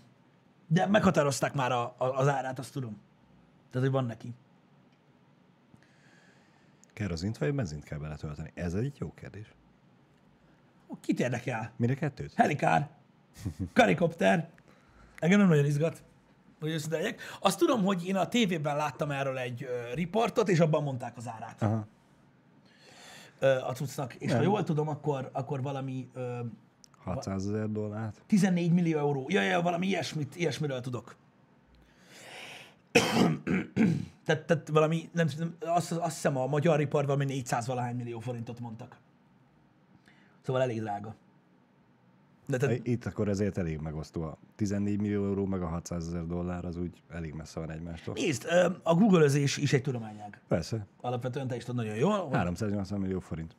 De meghatározták már a, a, az árát, azt tudom. Tehát, hogy van neki. Kerozint vagy benzint kell beletölteni? Ez egy jó kérdés. Kit érdekel? Mire kettőt? Helikár, karikopter. Engem nem nagyon izgat, hogy összedeljek. Azt tudom, hogy én a tévében láttam erről egy riportot, és abban mondták az árát Aha. a cuccnak. És ha Nem. jól tudom, akkor, akkor valami ö, 600 ezer dollárt. 14 millió euró. Ja, ja, valami ilyesmit, ilyesmiről tudok. tehát, tehát valami, nem, nem azt, azt hiszem a magyar ripart valami 400 valahány millió forintot mondtak. Szóval elég drága. De te, Itt akkor ezért elég megosztó. A 14 millió euró meg a 600 ezer dollár az úgy elég messze van egymástól. nézd, a Google-özés is egy tudományág. Persze, Alapvetően te is tudod nagyon jól, hogy 380 millió forint.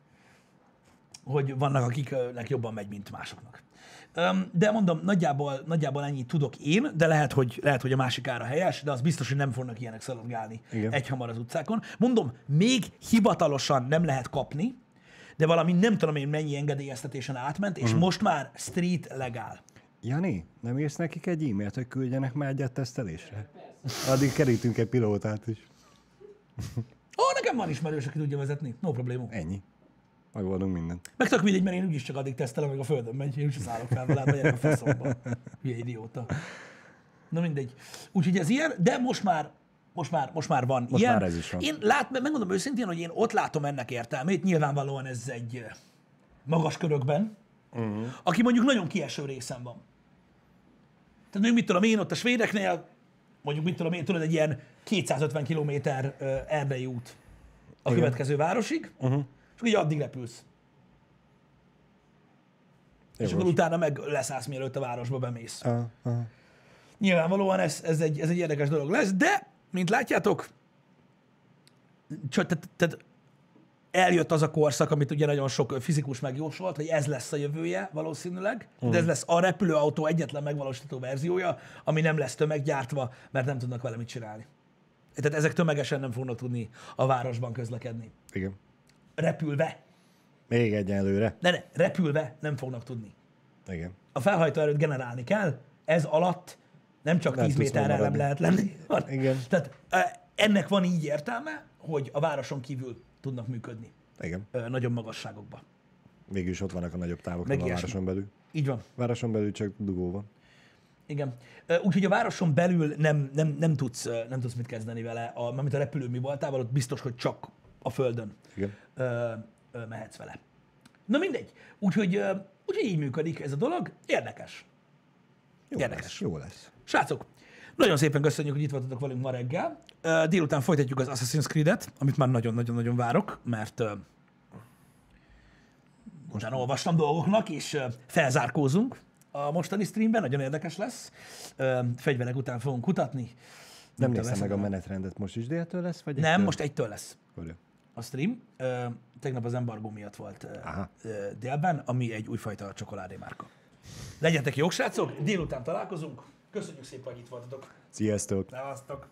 hogy vannak, akiknek jobban megy, mint másoknak. De mondom, nagyjából, nagyjából ennyit tudok én, de lehet hogy, lehet, hogy a másik ára helyes, de az biztos, hogy nem fognak ilyenek szaladgálni Igen. egyhamar az utcákon. Mondom, még hivatalosan nem lehet kapni, de valami nem tudom én mennyi engedélyeztetésen átment, és most már street legál. Jani, nem írsz nekik egy e-mailt, hogy küldjenek már egyet tesztelésre? Addig kerítünk egy pilótát is. Ó, nekem van ismerős, aki tudja vezetni. No problémum. Ennyi. Megoldunk mindent. Meg tök mindegy, mert én úgyis csak addig tesztelem, amíg a földön megy, én úgyis szállok fel vele, megyek a faszomba. Hülye idióta. Na mindegy. Úgyhogy ez ilyen, de most már most már, most már van Most ilyen. már ez is van. Én lát, megmondom őszintén, hogy én ott látom ennek értelmét, nyilvánvalóan ez egy magas körökben, uh-huh. aki mondjuk nagyon kieső részen van. Tehát mondjuk mit tudom én ott a svédeknél, mondjuk mit tudom én, tudod, egy ilyen 250 kilométer ö, erdei út a Igen. következő városig, uh-huh. és így addig repülsz. És akkor Jogos. utána meg leszállsz, mielőtt a városba bemész. Aha. Nyilvánvalóan ez, ez, egy, ez egy érdekes dolog lesz, de, mint látjátok, csak, tehát, tehát eljött az a korszak, amit ugye nagyon sok fizikus megjósolt, hogy ez lesz a jövője valószínűleg, mm. de ez lesz a repülőautó egyetlen megvalósítható verziója, ami nem lesz tömeggyártva, mert nem tudnak vele mit csinálni. Tehát ezek tömegesen nem fognak tudni a városban közlekedni. Igen. Repülve. Még egyenlőre. Ne, ne, repülve nem fognak tudni. Igen. A felhajtóerőt generálni kell, ez alatt nem csak Nem 10 tudsz méterrel nem lehet lenni. Igen. Tehát ennek van így értelme, hogy a városon kívül tudnak működni Igen. ö, nagyobb magasságokba. Mégis ott vannak a nagyobb távok a városon belül. Így van. Városon belül csak dugó van. Igen. Úgyhogy a városon belül nem, nem, nem, tudsz, nem tudsz mit kezdeni vele. A, mármint a repülő mi voltával, ott biztos, hogy csak a földön Igen. ö, ö, mehetsz vele. Na mindegy. Úgyhogy, ö, úgyhogy így működik ez a dolog. Érdekes. Jó Érdekes. lesz. Jó lesz. Srácok, nagyon szépen köszönjük, hogy itt voltatok velünk ma reggel. Délután folytatjuk az Assassin's Creed-et, amit már nagyon-nagyon-nagyon várok, mert ö, utána olvastam dolgoknak, és felzárkózunk a mostani streamben, nagyon érdekes lesz. Fegyverek után fogunk kutatni. Nem néztem meg a menetrendet. Most is déltől lesz? Vagy Nem, egytől? most egytől lesz a stream. Tegnap az embargó miatt volt Aha. délben, ami egy újfajta csokoládé márka. Legyetek jók, srácok! Délután találkozunk. Köszönjük szépen, hogy itt voltatok. Sziasztok! Szevasztok!